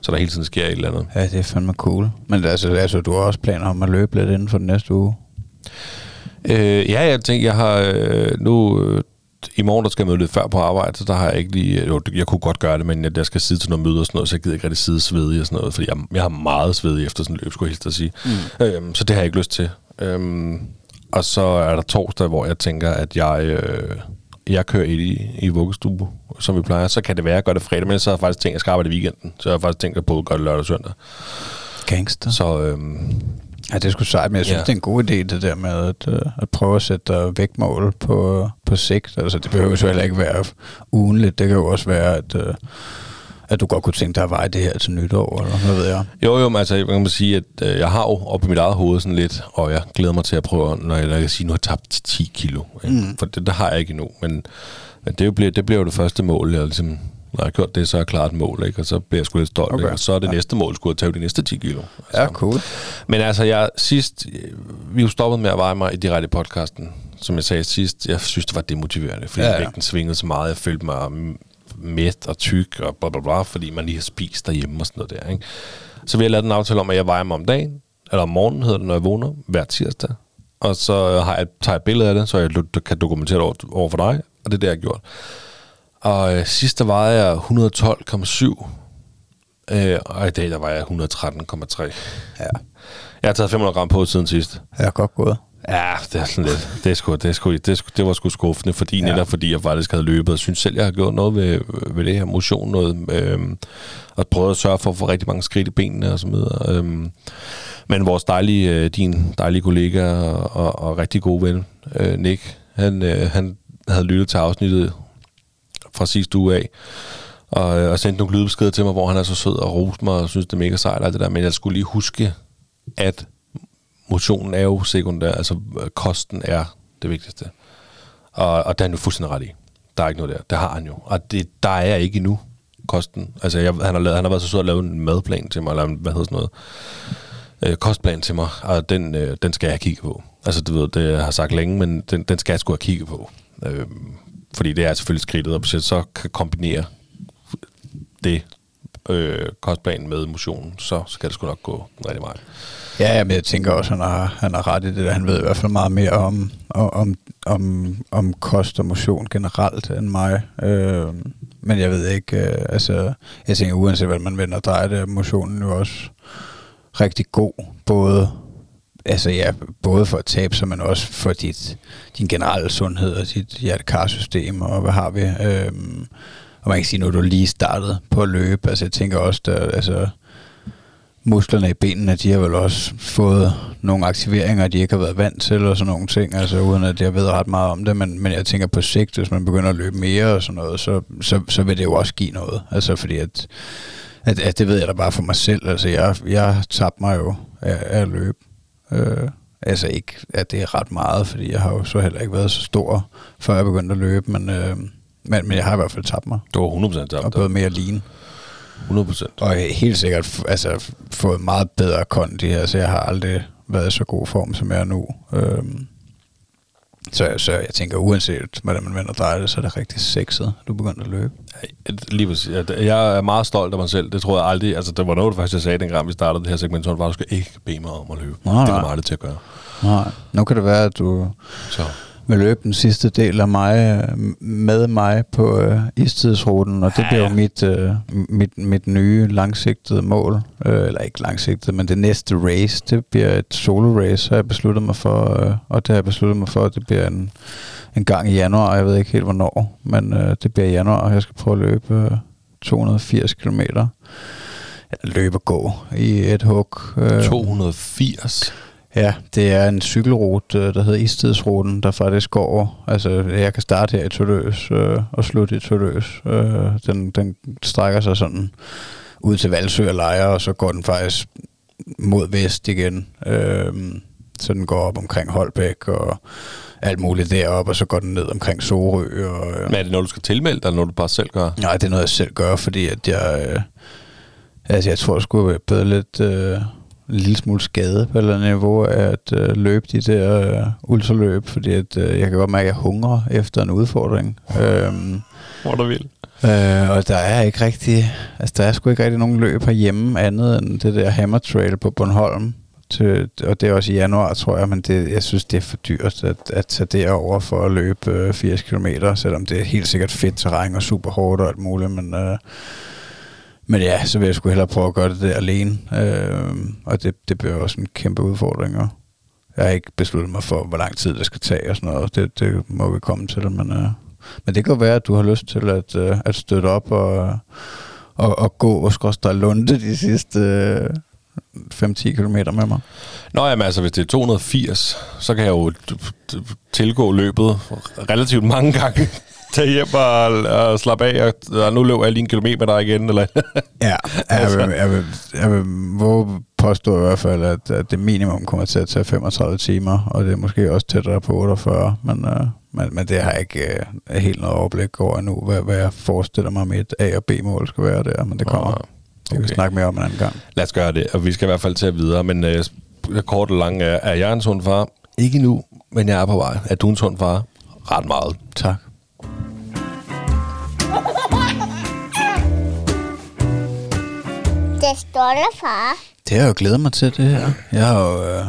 Så der hele tiden sker et eller andet. Ja, det er fandme cool. Men altså, altså, du har også planer om at løbe lidt inden for den næste uge? Øh, ja, jeg tænker, jeg har øh, nu... Øh, i morgen, der skal jeg møde lidt før på arbejde, så der har jeg ikke lige... Jo, jeg kunne godt gøre det, men jeg, jeg skal sidde til noget møde og sådan noget, så jeg gider ikke rigtig sidde svedig og sådan noget, fordi jeg, jeg har meget svedig efter sådan en løb, skulle jeg helst at sige. Mm. Øhm, så det har jeg ikke lyst til. Øhm, og så er der torsdag, hvor jeg tænker, at jeg, øh, jeg kører i, i vuggestue, som vi plejer. Så kan det være, at jeg gør det fredag, men så har jeg faktisk tænkt, at jeg skal arbejde i weekenden. Så jeg har faktisk tænkt at både gøre det lørdag og søndag. Gangster. Så øhm, Ja, det er sgu sejt, men jeg synes, Ja. det er en god idé, det der med at, øh, at prøve at sætte dig vægtmål på, på sigt. Altså, det behøver jo heller ikke være ugenligt. Det kan jo også være, at, øh, at du godt kunne tænke dig at veje det her til nytår, eller hvad ved jeg. Jo, jo, men altså, jeg kan sige, at øh, jeg har jo oppe i mit eget hoved sådan lidt, og jeg glæder mig til at prøve, når jeg, når jeg kan sige, at nu har jeg tabt 10 kilo. Mm. For det, det, har jeg ikke endnu, men, men det, bliver, det bliver jo det første mål, jeg ligesom, når jeg har gjort det, så har jeg klaret et mål, ikke? og så bliver jeg sgu lidt stolt, Okay. okay. og så er det ja. næste mål, skulle jeg tage de næste 10 kilo. Altså, Ja, cool. Men altså, jeg sidst, vi er jo stoppet med at veje mig i direkte podcasten, som jeg sagde sidst, jeg synes, det var demotiverende, fordi Ja, ja, vægten svingede så meget, jeg følte mig mæt og tyk og bla bla bla, fordi man lige har spist derhjemme og sådan noget der, ikke? Så vi har lavet en aftale om, at jeg vejer mig om dagen, eller om morgenen hedder det, når jeg vågner, hver tirsdag. Og så har jeg, tager jeg et billede af det, så jeg kan dokumentere det over, over for dig, og det er det, jeg har gjort. Og øh, sidst der vejede jeg 112,7, øh, og i dag der var jeg 113,3. Ja, Jeg har taget 500 gram på siden sidst. jeg er godt gået. Ja, det er sådan lidt. Det, er sgu, det, er sgu, det, er sgu, det var sgu skuffende, fordi Ja. netop fordi jeg faktisk havde løbet, og synes selv, jeg har gjort noget ved, ved det her motion, noget, øhm, og prøvet at sørge for at få rigtig mange skridt i benene og så videre. Øhm, men vores dejlige, øh, din dejlige kollega og, og, og rigtig gode ven, øh, Nick, han, øh, han havde lyttet til afsnittet fra sidste uge af, og, øh, og sendte nogle lydbeskeder til mig, hvor han er så sød og roste mig, og synes, det er mega sejt, og det der. Men jeg skulle lige huske, at motionen er jo sekundær, altså øh, kosten er det vigtigste. Og, og der er han jo fuldstændig ret i. Der er ikke noget der. Det har han jo. Og det, der er jeg ikke endnu, kosten. Altså, jeg, han, har lavet, han har været så sød at lave en madplan til mig, eller hvad hedder sådan noget, øh, kostplan til mig, og den, øh, den skal jeg kigge på. Altså, du ved, det jeg har sagt længe, men den, den skal jeg sgu have kigget på. Øh, fordi det er selvfølgelig skridtet, og så kan kombinere det øh, kostplan med motion, så skal det sgu nok gå rigtig meget. Ja, men jeg tænker også, at han har, han har ret i det. Han ved i hvert fald meget mere om, om, om, om kost og motion generelt end mig. Øh, men jeg ved ikke, øh, altså, jeg tænker uanset hvad man vender og drejer det, er motionen jo også rigtig god. Både, altså ja, både for at tabe sig, men også for dit, din generelle sundhed og dit hjertekarsystem og hvad har vi. Øh, og man kan sige, nu er du lige startet på at løbe. Altså jeg tænker også, der, altså, musklerne i benene, de har vel også fået nogle aktiveringer, de ikke har været vant til, og sådan nogle ting, altså uden at jeg ved ret meget om det, men, men jeg tænker på sigt, hvis man begynder at løbe mere og sådan noget, så, så, så vil det jo også give noget, altså fordi at, at, at det ved jeg da bare for mig selv, altså jeg, jeg tabte mig jo af, af at løbe, øh, altså ikke, at det er ret meget, fordi jeg har jo så heller ikke været så stor, før jeg begyndte at løbe, men, øh, men, men jeg har i hvert fald tabt mig, Det var 100% og tabt. blevet mere lean. 100 procent. Og jeg helt sikkert altså, fået meget bedre kondi. Altså, jeg har aldrig været i så god form, som jeg er nu. Øhm, så, så jeg tænker, uanset hvordan man vender og drejer det, så er det rigtig sexet, du er begyndt at løbe. Lige præcis. Jeg- er meget stolt af mig selv. Det tror jeg aldrig. Altså, det var noget, du faktisk jeg sagde, dengang vi startede det her segment. Så var, du skal ikke bede mig om at løbe. Nej, det kommer aldrig til at gøre. Nej. Nu kan det være, at du Så. Vil løbe den sidste del af mig øh, med mig på øh, istidsruten, og det Ja, bliver jo mit, øh, mit, mit nye langsigtede mål. Øh, eller ikke langsigtet, men det næste race, det bliver et solo race, har jeg besluttet mig for, øh, og det har jeg besluttet mig for, at det bliver en, en gang i januar, jeg ved ikke helt hvornår, men øh, det bliver i januar, og jeg skal prøve at løbe øh, 280 km. Løbe og gå i et hug. Øh, 280. Ja, det er en cykelrute, øh, der hedder Istidsruten, der faktisk går. Altså, jeg kan starte her i Tølløs øh, og slutte i Tølløs. Øh, den, den strækker sig sådan ud til Valsø og Lejre, og så går den faktisk mod vest igen. Øh, så den går op omkring Holbæk og alt muligt deroppe, og så går den ned omkring Sorø. Og, øh, Men er det noget, du skal tilmelde dig, eller noget, du bare selv gør? Nej, det er noget, jeg selv gør, fordi at jeg... Øh, altså, jeg tror, jeg skulle bedre lidt... Øh, en lille smule skade på et eller andet niveau af at øh, løbe de der øh, ultraløb, fordi at, øh, jeg kan godt mærke, at jeg hungrer efter en udfordring. Øhm, Hvor du vil. øh, og der er ikke rigtig, altså der er sgu ikke rigtig nogen løb herhjemme andet end det der Hammer Trail på Bornholm. Til, og det er også i januar, tror jeg, men det, jeg synes, det er for dyrt at, at tage derover for at løbe øh, 80 km, selvom det er helt sikkert fedt terræn og super hårdt og alt muligt, men, øh, men ja, så vil jeg sgu hellere prøve at gøre det der alene, øh, og det, det bliver også en kæmpe udfordring. Og jeg har ikke besluttet mig for, hvor lang tid det skal tage og sådan noget, det, det må vi komme til, men, øh, men det kan være, at du har lyst til at, øh, at støtte op og, og, og gå og skråstrej lunde de sidste øh, 5-10 km med mig. Nå, jamen altså, hvis det er 280, så kan jeg jo tilgå løbet relativt mange gange. Tage hjem og, og slappe af, og, og nu løber jeg lige en kilometer med dig igen. Eller? Ja, jeg vil, jeg vil, jeg vil påstå i hvert fald, at, at det minimum kommer til at tage 35 timer, og det er måske også tættere på 48, men, øh, men, men det har jeg ikke øh, helt noget overblik over endnu, hvad, hvad jeg forestiller mig, mit A- og B-mål skal være der, men det kommer. Okay. Det kan vi snakke mere om en anden gang. Lad os gøre det, og vi skal i hvert fald til videre. Men øh, kort og lang er jeg en sund far? Ikke nu, men jeg er på vej. Er du en sund far? Ret meget. Tak. Det der, far. Det har jeg jo glædet mig til, det her. Jeg har jo øh,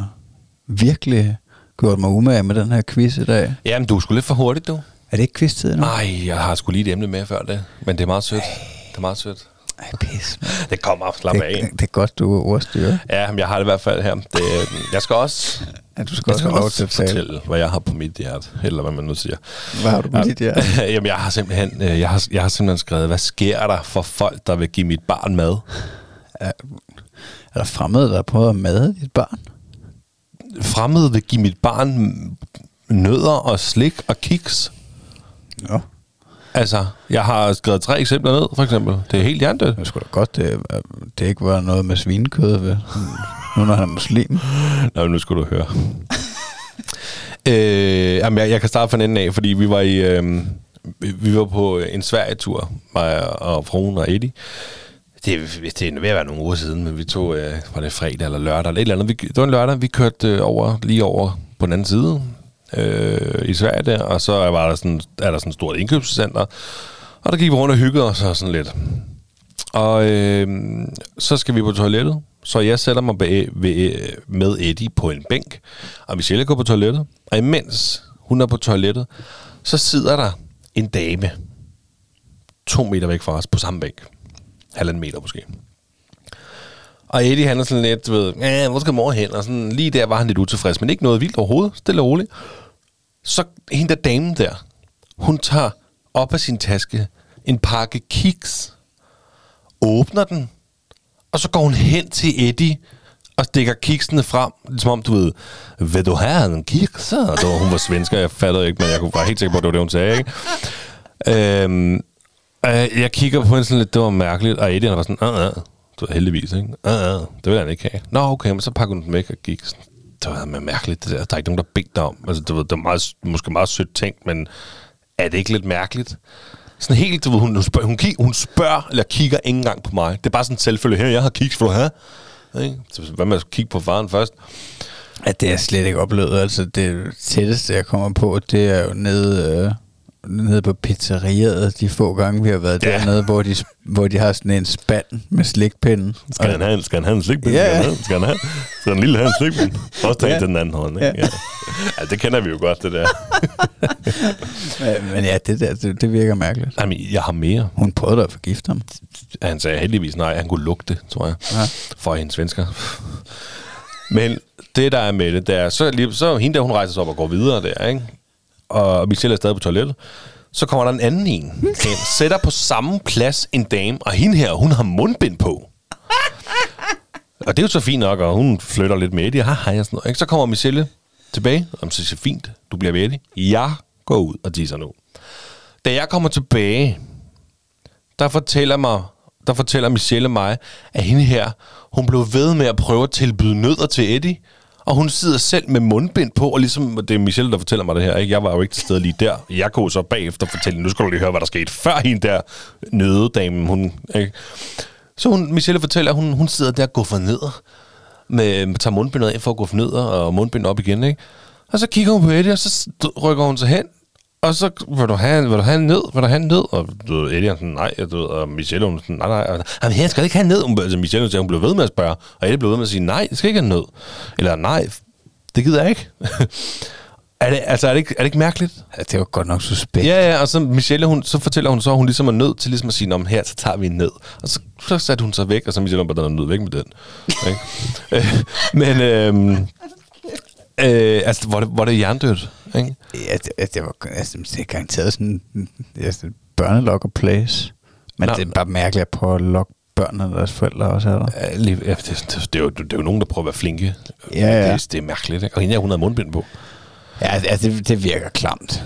virkelig gjort mig umage med den her quiz i dag. Jamen, du er sgu lidt for hurtigt, du. Er det ikke quiz-tid nu? Nej, jeg har sgu lige et emne med før det. Men det er meget sødt. Det er meget sødt. Ej, pis. man. Det kommer op, slap af. Det, det er godt, du er ordstyrer. Ja, men jeg har det i hvert fald her. Det, jeg skal også, Ja, du skal jeg også skal også til at tale. fortælle, hvad jeg har på mit hjerte. Eller hvad man nu siger. Hvad har du med dit hjerte? Jamen, jeg har simpelthen, øh, jeg har, jeg har simpelthen skrevet, hvad sker der for folk, der vil give mit barn mad? Er der fremmede, der har prøvet at made dit barn? Fremmede vil give mit barn nødder og slik og kiks. Ja. Altså, jeg har skrevet tre eksempler ned, for eksempel. Det er helt hjernedødt. Det skulle da godt, det, det ikke var noget med svinekød ved. Nu når han er muslim. Nå, nu skulle du høre. øh, jamen, jeg, jeg kan starte fra den ende af, fordi vi var i... Øh, vi- vi var på en Sverige-tur, mig og fruen og Eddie. Det, det er ved at være nogle uger siden, men vi tog, øh, var det fredag eller lørdag, eller et eller andet. Vi, det var en lørdag, vi kørte øh, over, lige over på den anden side øh, i Sverige der, og så var der sådan, er der sådan et stort indkøbscenter, og der gik vi rundt og hyggede os og sådan lidt. Og øh, så skal vi på toilettet, så jeg sætter mig bag, ved, øh, med Eddie på en bænk, og Michelle går på toilettet, og imens hun er på toilettet, så sidder der en dame to meter væk fra os på samme bænk. Halvanden meter måske. Og Eddie, han er sådan lidt, du ved, ja, hvor skal mor hen? Og sådan, lige der var han lidt utilfreds, men ikke noget vildt overhovedet, stille og roligt. Så hende der damen der, hun tager op af sin taske en pakke kiks, åbner den, og så går hun hen til Eddie og stikker kiksene frem, som om du ved, vil du have en kiks? Hun var svensker, jeg fattede ikke, men jeg kunne bare helt sikker på, at det var det, hun sagde, ikke? Øhm, øh, jeg kigger på hende sådan lidt, det var mærkeligt, og Adrian var sådan, ah, ah. Du var heldigvis, ikke? Ah, ah. det vil han ikke have. Nå, okay, men så pakker hun den væk og gik sådan, det var med mærkeligt, det der. Der er ikke nogen, der bedte dig om. Altså, det var, det var meget, måske meget sødt tænkt, men er det ikke lidt mærkeligt? Sådan helt, du ved, hun, hun, spørger, hun, kig, hun spørger, eller kigger ikke engang på mig. Det er bare sådan selvfølgelig, her, jeg har kiks, for du have? Ikke? Så hvad med at kigge på faren først? At det er jeg slet ikke oplevet. Altså, det tætteste, jeg kommer på, det er jo nede, øh, nede på pizzeriet, de få gange, vi har været Ja. dernede, hvor de, hvor de har sådan en spand med slikpinden. Skal han have, en- skal han have en slikpind? Ja, Skal, han have, skal han have? Skal han lille have en slikpind? Også tage Ja. den anden hånd, ikke? Ja. Ja. Det kender vi jo godt, det der. Men, men ja, det der, det, det virker mærkeligt. Jamen, jeg har mere. Hun prøvede at forgifte ham. Han sagde heldigvis nej, han kunne lugte, tror jeg, Ja. for hendes svensker. Men det, der er med det, det er, så, lige, så hende der, hun rejser sig op og går videre der, ikke? Og Michelle er stadig på toilettet. Så kommer der en anden en, hen, sætter på samme plads en dame, og hende her, hun har mundbind på. Og det er jo så fint nok, og hun flytter lidt med Eddie, Hej, og sådan noget. Ikke? Så kommer Michelle tilbage, og så siger fint, du bliver ved Eddie. Jeg går ud og tisser nu. Da jeg kommer tilbage, der fortæller mig, der fortæller Michelle mig, at hende her, hun blev ved med at prøve at tilbyde nødder til Eddie, og hun sidder selv med mundbind på, og ligesom, det er Michelle, der fortæller mig det her, ikke? jeg var jo ikke til stede lige der. Jeg kunne så bagefter fortælle, nu skal du lige høre, hvad der skete før hende der nødedamen, hun, ikke? Så hun, Michelle fortæller, at hun, hun sidder der og går for ned, med, tager mundbindet af for at gå for ned og mundbindet op igen, ikke? Og så kigger hun på Eddie, og så rykker hun sig hen, og så, vil du have, vil du have en nød? Vil du have en nød? Og du ved, er sådan, nej, og, du ved, og Michelle, hun er sådan, nej, nej. Og, Jamen, jeg skal ikke have en nød. Hun, altså, Michelle, hun, siger, hun blev ved med at spørge, og Eddie blev ved med at sige, nej, jeg skal ikke have en nød. Eller nej, det gider jeg ikke. er, det, altså, er, det ikke, er det ikke mærkeligt? Ja, det var godt nok suspekt. Ja, ja, og så Michelle, hun, så fortæller hun så, at hun ligesom er nødt til ligesom at sige, om her, så tager vi en ned. Og så, så satte hun sig væk, og så Michelle, hun bare, den er nødt væk med den. Ikke? øh, men, øh, øh, altså, hvor er det, hvor er det hjernedødt, ikke? Ja, det, det var altså, det er garanteret sådan altså, børnelokker place. Men Nå. det er bare mærkeligt at prøve at lokke børnene og deres forældre også er der. Ja, lige- ja, det, det, det, er jo, det er jo nogen, der prøver at være flinke. Ja, ja. Det, det er mærkeligt, ikke? Og hende her, hun havde mundbind på. Ja, altså, det, det virker klamt.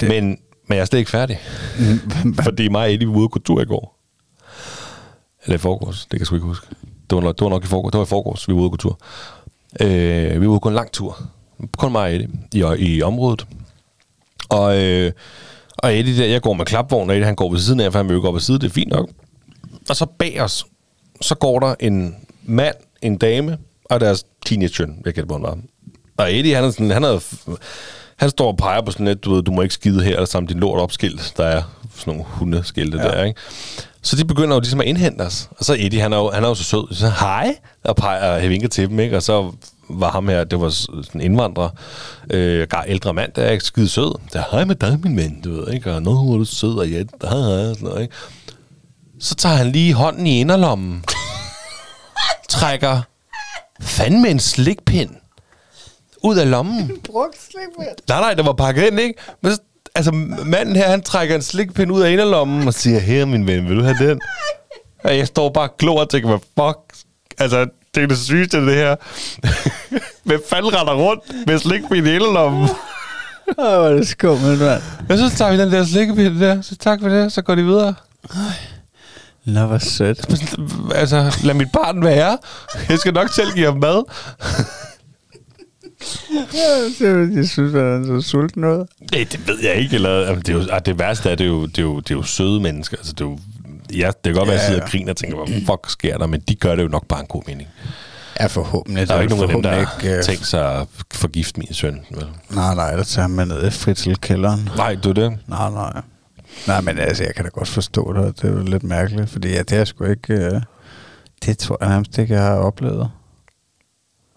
Det. Men, men jeg er slet ikke færdig. Fordi mig og Eddie var ude på tur i går. Eller i forgårs, det kan jeg sgu ikke huske. Det var, nok- det var nok i forgårs, det var i forgårs, vi var ude på tur. Øh, vi var ude på en lang tur. Kun mig og Eddie i, i området. Og, øh, og Eddie der, jeg går med klapvogn, og Eddie han går ved siden af, for han vil jo gå ved siden, det er fint nok. Og så bag os, så går der en mand, en dame, og deres teenage-søn, jeg på, han var. Og Eddie, han er sådan, han er, han står og peger på sådan et, du ved, du må ikke skide her, eller samt din lort opskilt, der er sådan nogle hundeskilte ja. der, ikke? Så de begynder jo ligesom at indhente os. Og så Eddie, han er jo, han er jo så sød. Så hej, og peger og vinker til dem, ikke? Og så var ham her, det var sådan en indvandrer, øh, ældre mand, der er ikke skide sød. Så hej med dig, min ven, du ved, ikke? Og hvor er du sød, og ja, hej, hej, og sådan noget, ikke? Så tager han lige hånden i inderlommen, trækker fandme en slikpind ud af lommen. Nej, nej, der var pakket ind, ikke? Men så, altså, manden her, han trækker en slikpind ud af inderlommen og siger, her, min ven, vil du have den? Og jeg står bare og glor og tænker, hvad fuck? Altså, det er det sygeste, det her. Hvem fanden render rundt med slikpind i inderlommen? Åh, hvor er det skummelt, mand. Og så tager vi den der slikpind der, så tak for det, så går de videre. Nå, hvor sødt. Altså, lad mit barn være. Jeg skal nok selv give ham mad. Jeg synes, at han er så sulten ud. Nej, det ved jeg ikke. Eller, jamen, det, er jo, det værste er, det er jo, det er jo, det er jo søde mennesker. Altså, det, er jo, ja, det kan godt være, at jeg Ja, sidder og ja. griner og tænker, hvad fuck sker der? Men de gør det jo nok bare en god mening. Ja, forhåbentlig. Der er jo ikke nogen af dem, der ikke, øh, tænkt sig at forgifte min søn. Vel? Nej, nej, der tager man ned i fritzelkælderen. Nej, du det. Nej, nej. Nej, men altså, jeg kan da godt forstå det. Det er jo lidt mærkeligt, fordi ja, det er sgu ikke... Øh, det tror jeg nærmest ikke, jeg har oplevet.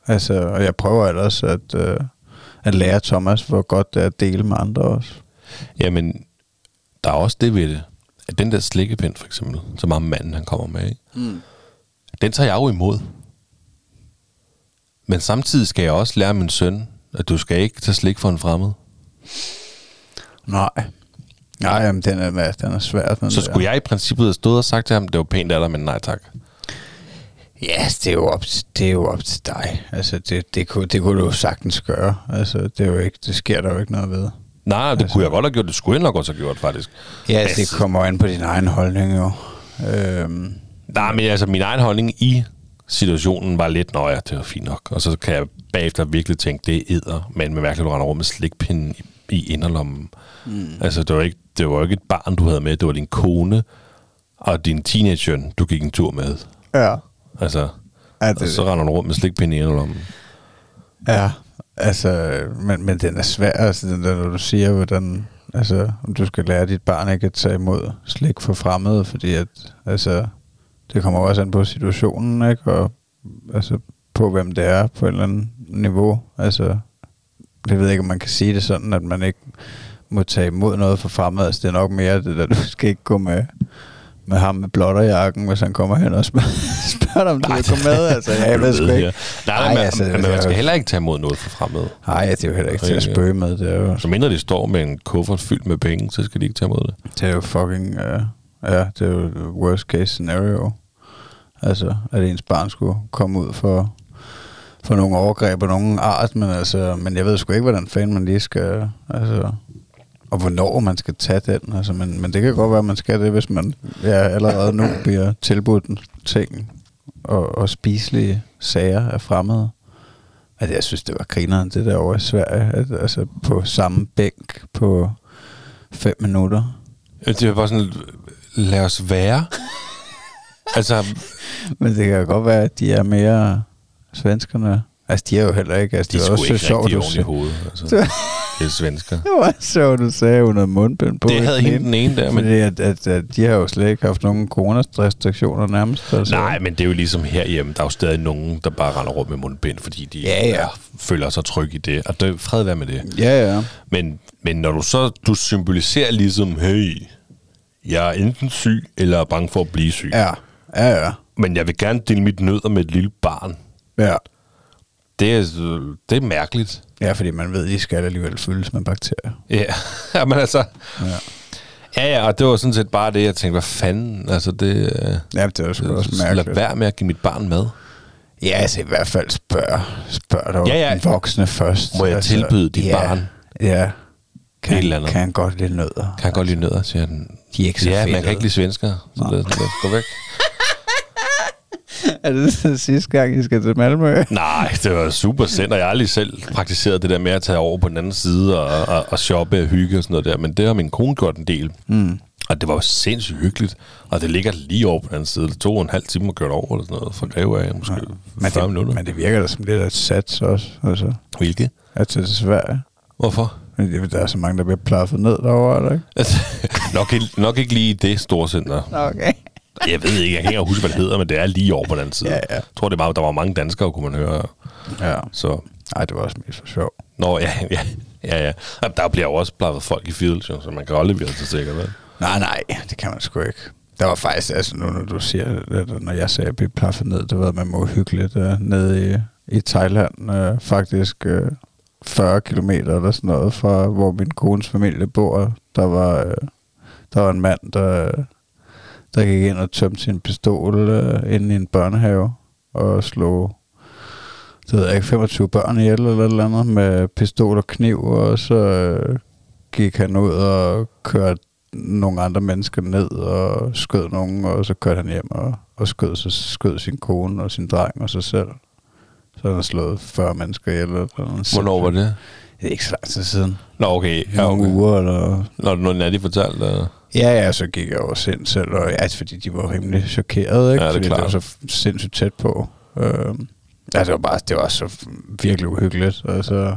Altså, og jeg prøver ellers at, øh, at lære Thomas, hvor godt det er at dele med andre også. Jamen, der er også det ved det. At den der slikkepind, for eksempel, som ham manden, han kommer med, ikke? Mm. den tager jeg jo imod. Men samtidig skal jeg også lære min søn, at du skal ikke tage slik for en fremmed. Nej. Nej, jamen, den er, den er svær. Den Så der. skulle jeg i princippet have stået og sagt til ham, det var pænt af dig, men nej tak. Ja, det er jo op, til- det er jo op til dig. Altså, det, det, kunne, det kunne du jo sagtens gøre. Altså, det, er jo ikke, det sker der jo ikke noget ved. Nej, det altså, kunne jeg godt have gjort. Det skulle jeg nok også have gjort, faktisk. Ja, altså, det kommer an på din egen holdning jo. Øhm, Nej, men altså, min egen holdning i situationen var lidt, nå ja, det var fint nok. Og så kan jeg bagefter virkelig tænke, det er æder, men med mærkeligt, du render rundt med slikpinden i, i inderlommen. Mm. Altså, det var ikke, det var ikke et barn, du havde med. Det var din kone og din teenager, du gik en tur med. Ja. Altså, Ja, og så render du rundt med slikpinde i en lommen. Ja, altså, men, men den er svær, altså, den der, når du siger, hvordan, altså, om du skal lære dit barn ikke at tage imod slik for fremmede, fordi at, altså, det kommer også an på situationen, ikke, og altså, på hvem det er på et eller andet niveau, altså, det ved jeg ikke, om man kan sige det sådan, at man ikke må tage imod noget for fremmede, altså, det er nok mere det der, du skal ikke gå med, med ham med blotterjakken, hvis han kommer hen og spørger, spørger dig, om du vil komme med, altså, ja, jeg ved sgu ikke. Nej, Ej, altså, man det er skal jo- heller ikke tage imod noget for fremmede. Nej, det er jo heller ikke til at spøge med. Det er jo, Så mindre de står med en kuffert fyldt med penge, så skal de ikke tage imod det. det er jo fucking... Uh, ja, det er jo worst case scenario. Altså, at ens barn skulle komme ud for, for nogle overgreb og nogen art, men, altså, men jeg ved sgu ikke, hvordan fanden man lige skal... Altså, og hvornår man skal tage den. Altså, men, men det kan godt være, at man skal det, hvis man ja, allerede nu bliver tilbudt ting og, og spiselige sager af fremmede. Altså, jeg synes, det var grineren, det der over i Sverige. At, altså, på samme bænk på fem minutter. Det er bare sådan, lad os være. altså, Men det kan godt være, at de er mere svenskerne. Altså, de er jo heller ikke... Altså, de er sgu var også ikke sjovt, rigtig du oven i hovedet. Altså, Det er svensker. Det var sjovt, du sagde, hun havde mundbind på. Det havde hende den ene der, men Fordi at, at, at, de har jo slet ikke haft nogen coronarestriktioner nærmest. Altså. Nej, men det er jo ligesom herhjemme. Der er jo stadig nogen, der bare render rundt med mundbind, fordi de Ja, ja. føler sig trygge i det. Og det, fred være med det. Ja, ja. Men, men når du så du symboliserer ligesom, hey, jeg er enten syg, eller er bange for at blive syg. Ja, ja, ja. Men jeg vil gerne dele mit nødder med et lille barn. Ja, Det er, det er mærkeligt. ja fordi man ved, at de skal alligevel fyldes med bakterier. Ja, ja men altså... Ja, Ja, ja, og det var sådan set bare det, jeg tænkte, hvad fanden, altså det... øh, ja det er sgu også Lad mærkeligt. være med at give mit barn mad. Ja, altså i hvert fald spørg, spørg dog Ja, ja, den voksne først. Må jeg altså, tilbyde dit ja, barn? Ja. Kan, Et eller andet. kan han godt lide nødder? Kan jeg godt lide nødder, siger den. De er ikke så Ja, man fedtede. kan ikke lide svensker, så lad, lad os gå væk. Er det sidste gang, I skal til Malmø? Nej, det var super og jeg har aldrig selv praktiseret det der med at tage over på den anden side og, og, og shoppe og hygge og sådan noget der, men det har min kone gjort en del. Mm. Og det var jo sindssygt hyggeligt, og det ligger lige over på den anden side. Det tog en halv time at køre over eller sådan noget, fra Greve af, måske Men 40 det, minutter. men det virker da som lidt af et sats også, altså, Hvilke? at tage til Sverige. Hvorfor? Men der er så mange, der bliver plaffet ned derovre, er der ikke? Altså, nok, ikke, nok ikke lige det store center. Okay. Jeg ved ikke, jeg kan ikke huske, hvad det hedder, men det er lige over på den side. Ja, ja. Jeg tror, det var, der var mange danskere, kunne man høre. Ja. Så, Ej, det var også mest for sjov. nå, ja, ja, ja, ja. Der bliver jo også blaffet folk i Fields, så man kan aldrig blive så sikker, vel? Nej, nej, det kan man sgu ikke. Der var faktisk, altså nu når du siger, at når jeg sagde, at jeg blev plaffet ned, det var med mig uhyggeligt uh, nede i, i Thailand, uh, faktisk uh, 40 kilometer eller sådan noget fra, hvor min kones familie bor. Der var, uh, der var en mand, der, der gik ind og tømte sin pistol uh, inde i en børnehave og slog det ved jeg ikke, 25 børn ihjel eller eller andet med pistol og kniv, og så øh, gik han ud og kørte nogle andre mennesker ned og skød nogen, og så kørte han hjem og, og skød, så skød sin kone og sin dreng og sig selv. Så han har slået 40 mennesker ihjel. Eller noget. Hvornår var det? Det er ikke så lang tid siden. Nå, okay. Ja, Nogle okay. uger, eller... Når noget Natty fortalte, uh, Ja, ja, så gik jeg også ind selv, og ja, fordi de var rimelig chokerede, ikke? Ja, det er fordi klart. det var så sindssygt tæt på. Øhm, ja, det var bare, det var så virkelig uhyggeligt, altså.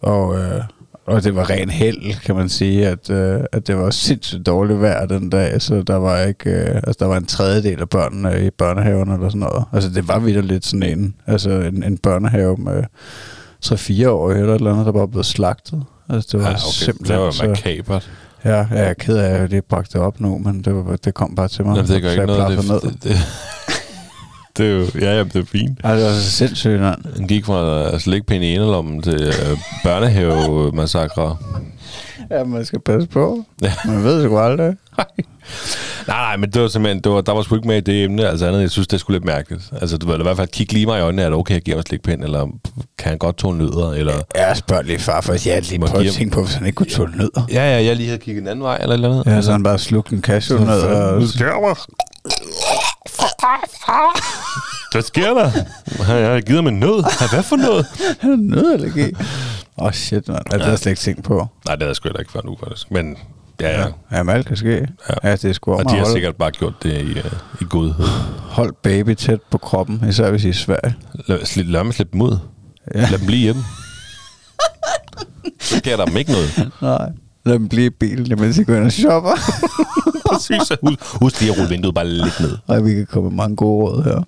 Og, øh, og det var ren held, kan man sige, at, øh, at det var sindssygt dårligt vejr den dag, så der var ikke, øh, altså der var en tredjedel af børnene i børnehaven eller sådan noget. Altså det var videre lidt sådan en, altså en, en børnehave med 3-4 år eller et eller andet, der bare blev slagtet. Altså det var ja, okay. simpelthen det var makabert. Ja, jeg er ked af, at det bragte det op nu, men det, var, det kom bare til mig. Jamen, det gør ikke jeg noget. Det, det, det, det, er jo, ja, ja, det er fint. Ej, det var så sindssygt, mand. Han gik fra at slikke pæn i enelommen til uh, børnehave-massakre. Ja, man skal passe på. Ja. Man ved sgu aldrig. nej, nej, men det var simpelthen, det var, der var sgu ikke med i det emne, altså andet, jeg synes, det skulle lidt mærkeligt. Altså, du ved, i hvert fald kigge lige mig i øjnene, er det okay, at give mig slikpind, eller kan han godt tåle nødder, eller... Jeg spørger lige far, for jeg lige Må prøve give at ham- tænke på, hvis han ikke kunne tåle nødder. Ja, ja, jeg lige havde kigget en anden vej, eller eller andet. Ja, så han bare slugte en cashew ned. Og... Hvad sker der? Hvad sker der? Jeg har givet ham en nød. Ja, Hvad for noget? Han har nødallergi. Åh, oh, shit, mand. Ja, det har jeg slet ikke tænkt på. Nej, det havde jeg sgu heller ikke før nu, faktisk. Men Ja, ja. Jamen, alt kan ske. Ja. Ja, det er sgu Og de har holde, sikkert bare gjort det i, uh, i godhed. hold baby tæt på kroppen, især hvis I er Sverige. Lad, lad mig slippe dem ud. Ja. Lad dem blive hjemme. Så sker der dem ikke noget. Nej. Lad dem blive i bilen, mens I går ind og shopper. Præcis. Husk, husk lige at rulle vinduet bare lidt ned. og vi kan komme med mange gode råd her.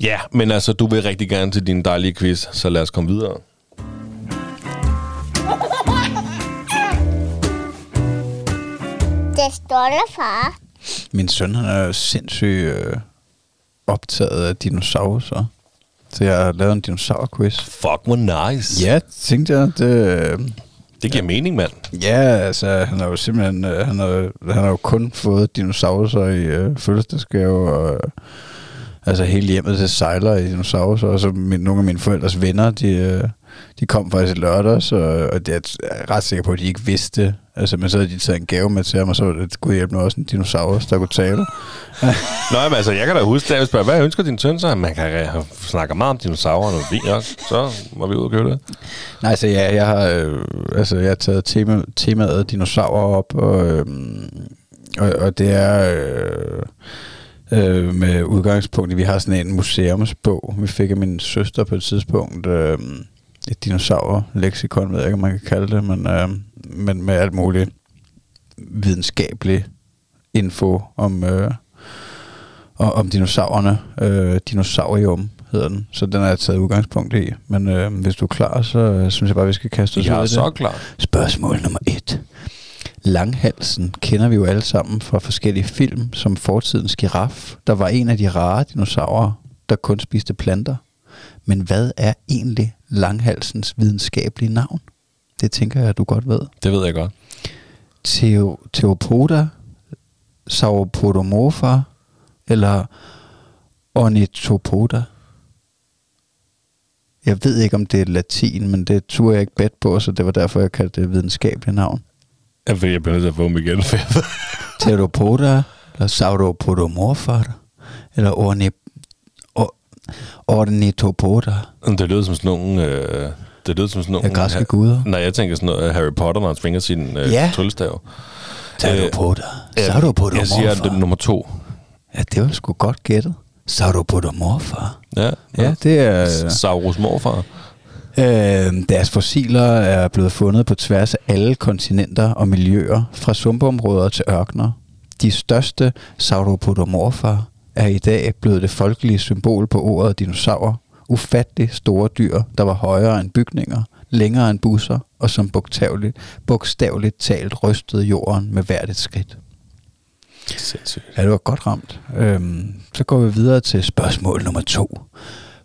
Ja, men altså, du vil rigtig gerne til din dejlige quiz, så lad os komme videre. Det stolte far. Min søn, han er jo sindssygt øh, optaget af dinosaurer. Så jeg har lavet en dinosaur-quiz. Fuck, hvor nice. Ja, tænkte jeg. Det, øh, Det giver mening, mand. ja, altså, han har jo simpelthen øh, han har, han har jo kun fået dinosaurer i øh, fødselsdagsgave, og øh, altså hele hjemmet til sejler i dinosaurer, og så min, nogle af mine forældres venner, de, øh, de kom faktisk i lørdags, og, og det er jeg ret sikker på, at de ikke vidste, altså, men så havde de taget en gave med til ham, og så var det gud hjælp nu også en dinosaurus, der kunne tale. Nå, men altså, jeg kan da huske, at jeg spørger, hvad ønsker din søn så? Man kan snakke meget om dinosaurer, og fint også. Så må vi ud og købe det. Nej, så ja, jeg har, øh, altså, jeg har taget tema, temaet dinosaurer op, og, øh, og, og det er øh, øh, med udgangspunkt i, vi har sådan en museumsbog, vi fik af min søster på et tidspunkt, øh, et dinosaur-leksikon, ved jeg ikke, om man kan kalde det, men, øh, men med alt muligt videnskabelig info om, øh, og, om dinosaurerne. Øh, Dinosaurium hedder den, så den er jeg taget udgangspunkt i. Men øh, hvis du er klar, så øh, synes jeg bare, vi skal kaste os ud Jeg er det. så klar. Spørgsmål nummer et. Langhalsen kender vi jo alle sammen fra forskellige film, som fortidens giraf, der var en af de rare dinosaurer, der kun spiste planter. Men hvad er egentlig langhalsens videnskabelige navn? Det tænker jeg, du godt ved. Det ved jeg godt. Theo, Theopoda, Sauropodomorpha eller Ornithopoda. Jeg ved ikke, om det er latin, men det turde jeg ikke bet på, så det var derfor, jeg kaldte det videnskabelige navn. Jeg bliver nødt til at få dem igen. for Theropoda, eller Sauropodomorpha, eller Orni, or, Ornithopoda. Det lyder som sådan nogle... Øh, det lyder som sådan nogle... Ja, græske guder. Nej, jeg tænker sådan noget Harry Potter, når han svinger sin øh, Ja. tryllestav. Theropoda. Øh, Sauropodomorpha. Jeg siger det er nummer to. Ja, det var sgu godt gættet. Sauropodomorpha. Ja, Ja, det er... Saurus morfar. Øh, deres fossiler er blevet fundet på tværs af alle kontinenter og miljøer, fra sumpområder til ørkner. De største sauropodomorpha er i dag blevet det folkelige symbol på ordet dinosaur. Ufattelig store dyr, der var højere end bygninger, længere end busser, og som bogstaveligt, bogstaveligt talt rystede jorden med hvert et skridt. Sindssygt. Ja, det var godt ramt. Øhm, så går vi videre til spørgsmål nummer to.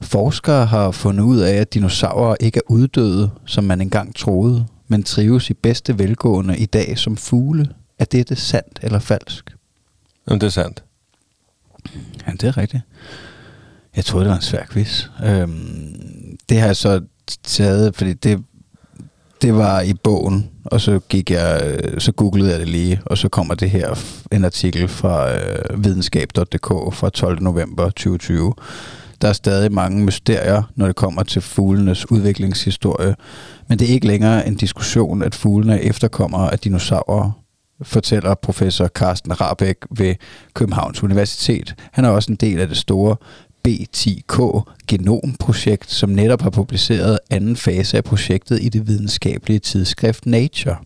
Forskere har fundet ud af, at dinosaurer ikke er uddøde, som man engang troede, men trives i bedste velgående i dag som fugle. Er dette sandt eller falsk? Jamen, det er sandt. Ja, det er rigtigt. Jeg troede, det var en svær quiz. Øhm, det har jeg så taget, fordi det, det var i bogen, og så gik jeg, øh, så googlede jeg det lige, og så kommer det her en artikel fra øh, videnskab.dk fra 12. november 2020. Der er stadig mange mysterier, når det kommer til fuglenes udviklingshistorie, men det er ikke længere en diskussion, at fuglene efterkommer af dinosaurer, fortæller professor Carsten Rabeck ved Københavns Universitet. Han er også en del af det store B10K genomprojekt, som netop har publiceret anden fase af projektet i det videnskabelige tidsskrift Nature.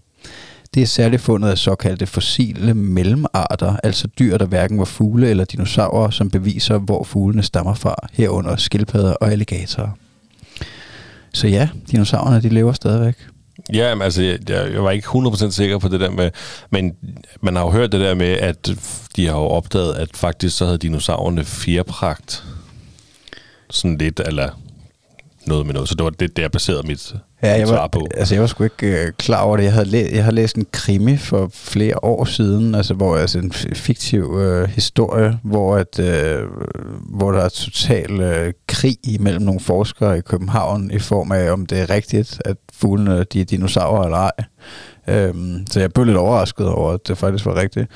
Det er særligt fundet af såkaldte fossile mellemarter, altså dyr, der hverken var fugle eller dinosaurer, som beviser, hvor fuglene stammer fra, herunder skildpadder og alligatorer. Så ja, dinosaurerne de lever stadigvæk. Ja, men altså, jeg, jeg var ikke 100% sikker på det der med, men man har jo hørt det der med, at de har jo opdaget, at faktisk så havde dinosaurerne fjerpragt. Sådan lidt, eller noget med noget. Så det var det, der baserede mit, Ja, jeg var, på. altså jeg var sgu ikke øh, klar over det. Jeg havde, læ- jeg havde læst en krimi for flere år siden, altså hvor altså en fiktiv øh, historie, hvor at øh, hvor der er total øh, krig imellem nogle forskere i København i form af om det er rigtigt, at fuglene de er dinosaurer eller ej. Øhm, så jeg blev lidt overrasket over, at det faktisk var rigtigt.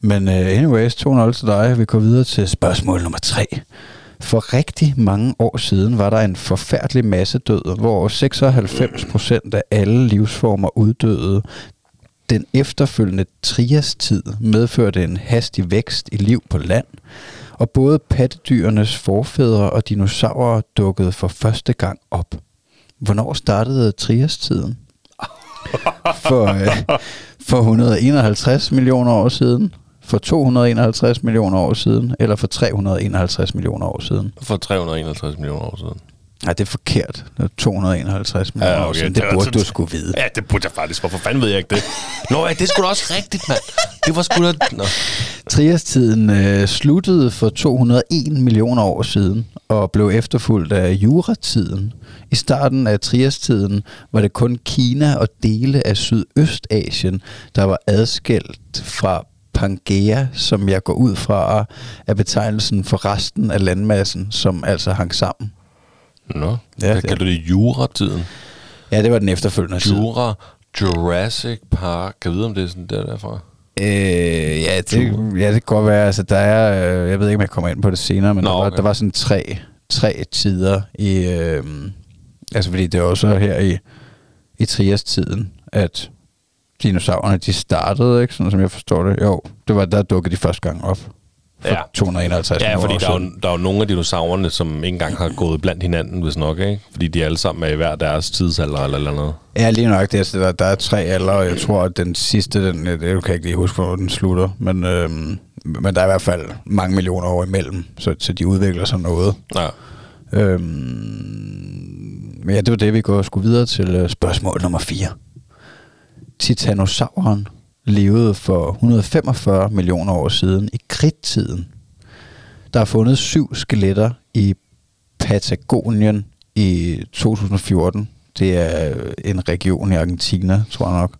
Men øh, anyways, 2-0 til dig. Vi går videre til spørgsmål nummer 3. For rigtig mange år siden var der en forfærdelig masse død, hvor 96 procent af alle livsformer uddøde. Den efterfølgende triastid medførte en hastig vækst i liv på land, og både pattedyrenes forfædre og dinosaurer dukkede for første gang op. Hvornår startede triastiden? For, øh, for 151 millioner år siden, for 251 millioner år siden, eller for 351 millioner år siden? For 351 millioner år siden. Nej, det er forkert. Det er 251 millioner Ja, år okay. siden. Det burde du skulle vide. Ja, det burde jeg faktisk. Hvorfor fanden ved jeg ikke det? Nå, ja, det da også rigtigt, mand. Det var sgu da... Nå. Triastiden øh, sluttede for 201 millioner år siden og blev efterfulgt af juratiden. I starten af triastiden var det kun Kina og dele af Sydøstasien, der var adskilt fra Pangea, som jeg går ud fra er betegnelsen for resten af landmassen, som altså hang sammen. Nå, Ja, hvad det- kalder du det? Juratiden? Ja, det var den efterfølgende tid. Jura, Jurassic Park. Kan jeg vide, om det er sådan der derfra? Øh, ja, det, ja, det kan godt være. Altså, der er, øh, jeg ved ikke, om jeg kommer ind på det senere, men Nå, der, var, okay. der var sådan tre, tre tider i... Øh, altså, fordi det er også her i, i Trias-tiden, at dinosaurerne, de startede, ikke? Sådan som jeg forstår det. Jo, det var der dukkede de første gang op. For Ja. ja. 251 Ja, fordi år der er, jo, der er jo nogle af dinosaurerne, som ikke engang har gået blandt hinanden, hvis nok, ikke? Fordi de alle sammen er i hver deres tidsalder eller eller andet. Ja, lige nok. Det, altså, der, der er tre alder, og jeg tror, at den sidste, den, det kan jeg ikke lige huske, hvornår den slutter, men, øhm, men der er i hvert fald mange millioner år imellem, så, så de udvikler sig noget. Ja. Øhm, men ja, det var det, vi går skulle videre til øh, spørgsmål nummer 4. Titanosauren levede for 145 millioner år siden i kridttiden. Der er fundet syv skeletter i Patagonien i 2014. Det er en region i Argentina, tror jeg nok.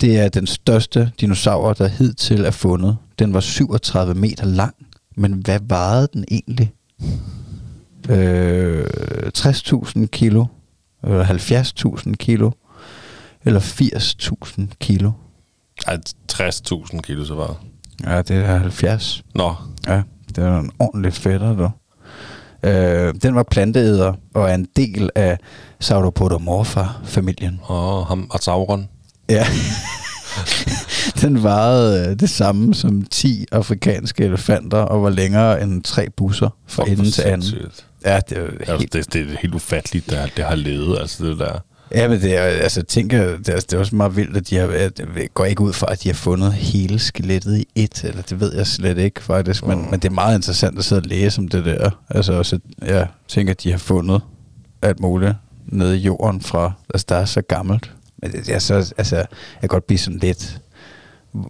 Det er den største dinosaur, der hidtil er fundet. Den var 37 meter lang, men hvad vejede den egentlig? Øh, 60.000 kilo, øh, eller 70.000 kilo, eller 80.000 kilo. Ej, 60.000 kilo så var. Ja, det er 70. Nå, Ja, det er en ordentlig fætter, du. Øh, den var planteæder og er en del af Sauropodomorpha-familien. og ham og Sauron. Ja. den vejede øh, det samme som 10 afrikanske elefanter og var længere end tre busser fra Fuck, hvor ende til anden. Ja, det er Altså, helt det, det er helt ufatteligt, det, det har levet, altså det der. Ja, men det er, altså, tænker, det er, det er også meget vildt, at de har, at jeg går ikke ud fra, at de har fundet hele skelettet i et, eller det ved jeg slet ikke faktisk, men, men det er meget interessant at sidde og læse om det der. Altså også, jeg tænker, at de har fundet alt muligt nede i jorden fra, altså der er så gammelt. Men det, det er så, altså, jeg kan godt blive sådan lidt,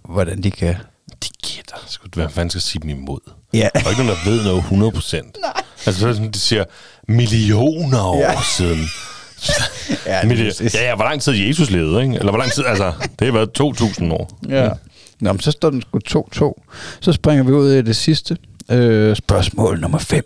hvordan de kan... De gætter. Sgu, Hvad fanden skal sige dem imod? Ja. Der er ikke nogen, der ved noget 100 procent. Altså, så er det sådan, de siger, millioner år ja. siden. Ja, Ja, det- ja, ja, hvor lang tid Jesus levede, ikke? Eller hvor lang tid, altså, det har været 2.000 år. Ja. Nå, men så står den sgu 2-2. Så springer vi ud i det sidste. Øh, spørgsmål nummer 5.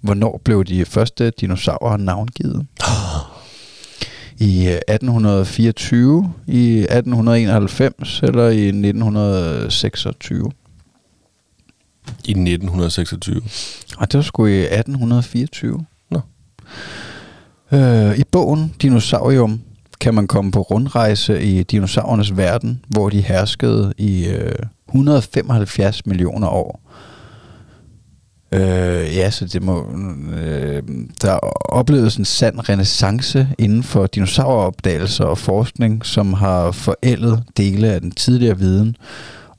Hvornår blev de første dinosaurer navngivet? I øh, 1824, i 1891 eller i 1926? I 1926. Og det var sgu i 1824. Nå. Øh, I bogen Dinosaurium kan man komme på rundrejse i dinosaurernes verden, hvor de herskede i øh, 175 millioner år. Øh, ja, så det må... Øh, der opleves en sand renaissance inden for dinosauropdagelser og forskning, som har forældet dele af den tidligere viden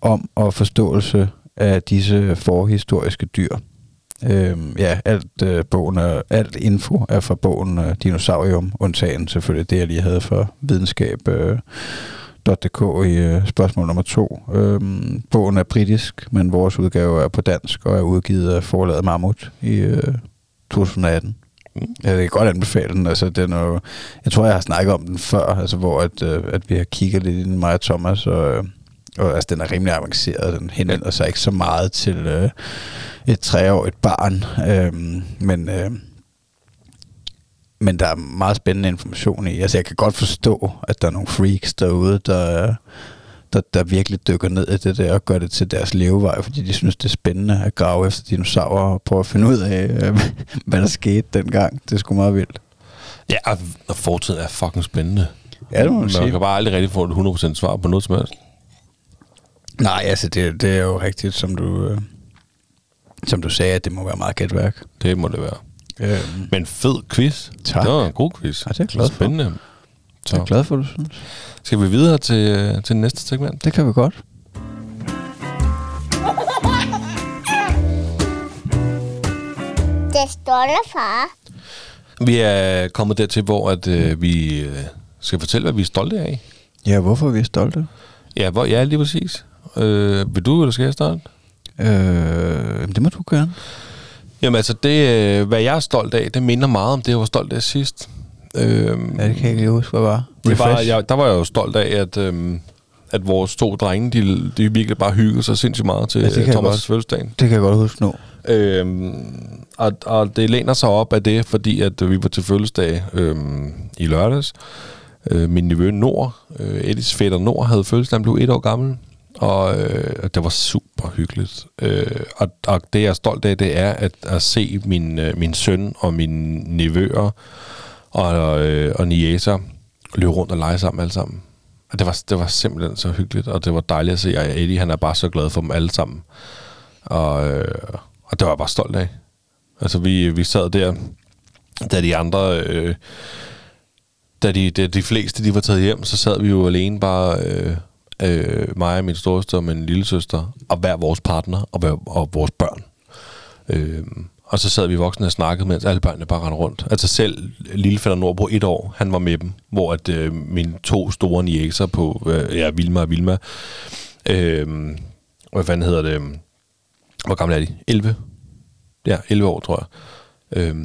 om og forståelse af disse forhistoriske dyr. Øhm, ja, alt, øh, bogen er, alt info er fra bogen øh, Dinosaurium, undtagen selvfølgelig det, jeg lige havde for videnskab. Øh, .dk i øh, spørgsmål nummer to. Øhm, bogen er britisk, men vores udgave er på dansk og er udgivet af forlaget Mammut i øh, 2018. Mm. Jeg kan godt anbefale den. Altså, den er jo, jeg tror, jeg har snakket om den før, altså, hvor at, øh, at vi har kigget lidt ind i mig og Thomas, og, øh, og altså, den er rimelig avanceret. Den henvender sig ikke så meget til øh, et treårigt barn, øh, men... Øh, men der er meget spændende information i. Altså, jeg kan godt forstå, at der er nogle freaks derude, der, der, der virkelig dykker ned i det der og gør det til deres levevej, fordi de synes, det er spændende at grave efter dinosaurer og prøve at finde ud af, øh, hvad der skete dengang. Det er sgu meget vildt. Ja, og- fortiden er fucking spændende. Ja, det må man Man sige. kan bare aldrig rigtig få et 100% svar på noget som helst. Nej, altså det, det er jo rigtigt, som du, øh, som du sagde, at det må være meget gætværk. Det må det være. Øhm, Men fed quiz. Tak. Det var en god quiz. Ja, det er jeg glad for. Spændende. jeg er Så glad for, at du synes. skal vi videre til, øh, til næste segment. Det kan vi godt. Det er stolte far. Vi er kommet dertil, hvor at, øh, vi øh, skal fortælle, hvad vi er stolte af. Ja, hvorfor er vi stolte? Ja, hvor, ja lige præcis. Øh, vil du, eller skal jeg starte? Øh, det må du gerne. Jamen altså, det, øh, hvad jeg er stolt af, det minder meget om det, jeg var stolt af sidst. Øh, Ja, det kan jeg ikke huske, hvad var. det var, jeg, der var jeg jo stolt af, at, øhm, at vores to drenge, de, de virkelig bare hyggede sig sindssygt meget til Ja, jeg Thomas' fødselsdag. Det kan jeg godt huske nu. Øhm, og, og det læner sig op af det, fordi at vi var til fødselsdag øhm, i lørdags. Øh, min nevø Nord, øh, Edis fætter Nord, havde fødselsdag, han blev et år gammel. Og øh, det var super hyggeligt. Øh, og, og det, jeg er stolt af, det er at, at se min, øh, min søn og mine nevøer og, øh, og niæser løbe rundt og lege sammen alle sammen. Og det var, det var simpelthen så hyggeligt, og det var dejligt at se, og Eddie han er bare så glad for dem alle sammen. Og, øh, og det var jeg bare stolt af. Altså, vi, vi sad der, da de andre... Øh, da de, de, de fleste de var taget hjem, så sad vi jo alene bare... Øh, øh, mig og min storesøster og min lille søster, og hver vores partner og, hver, og vores børn. Øh, og så sad vi voksne og snakkede, mens alle børnene bare rendte rundt. Altså selv lille Nordbro Nord på et år, han var med dem, hvor at øh, mine to store niæser på, øh, ja, Vilma og Vilma, øh, hvad fanden hedder det, hvor gamle er de? 11? Ja, 11 år, tror jeg. Øh,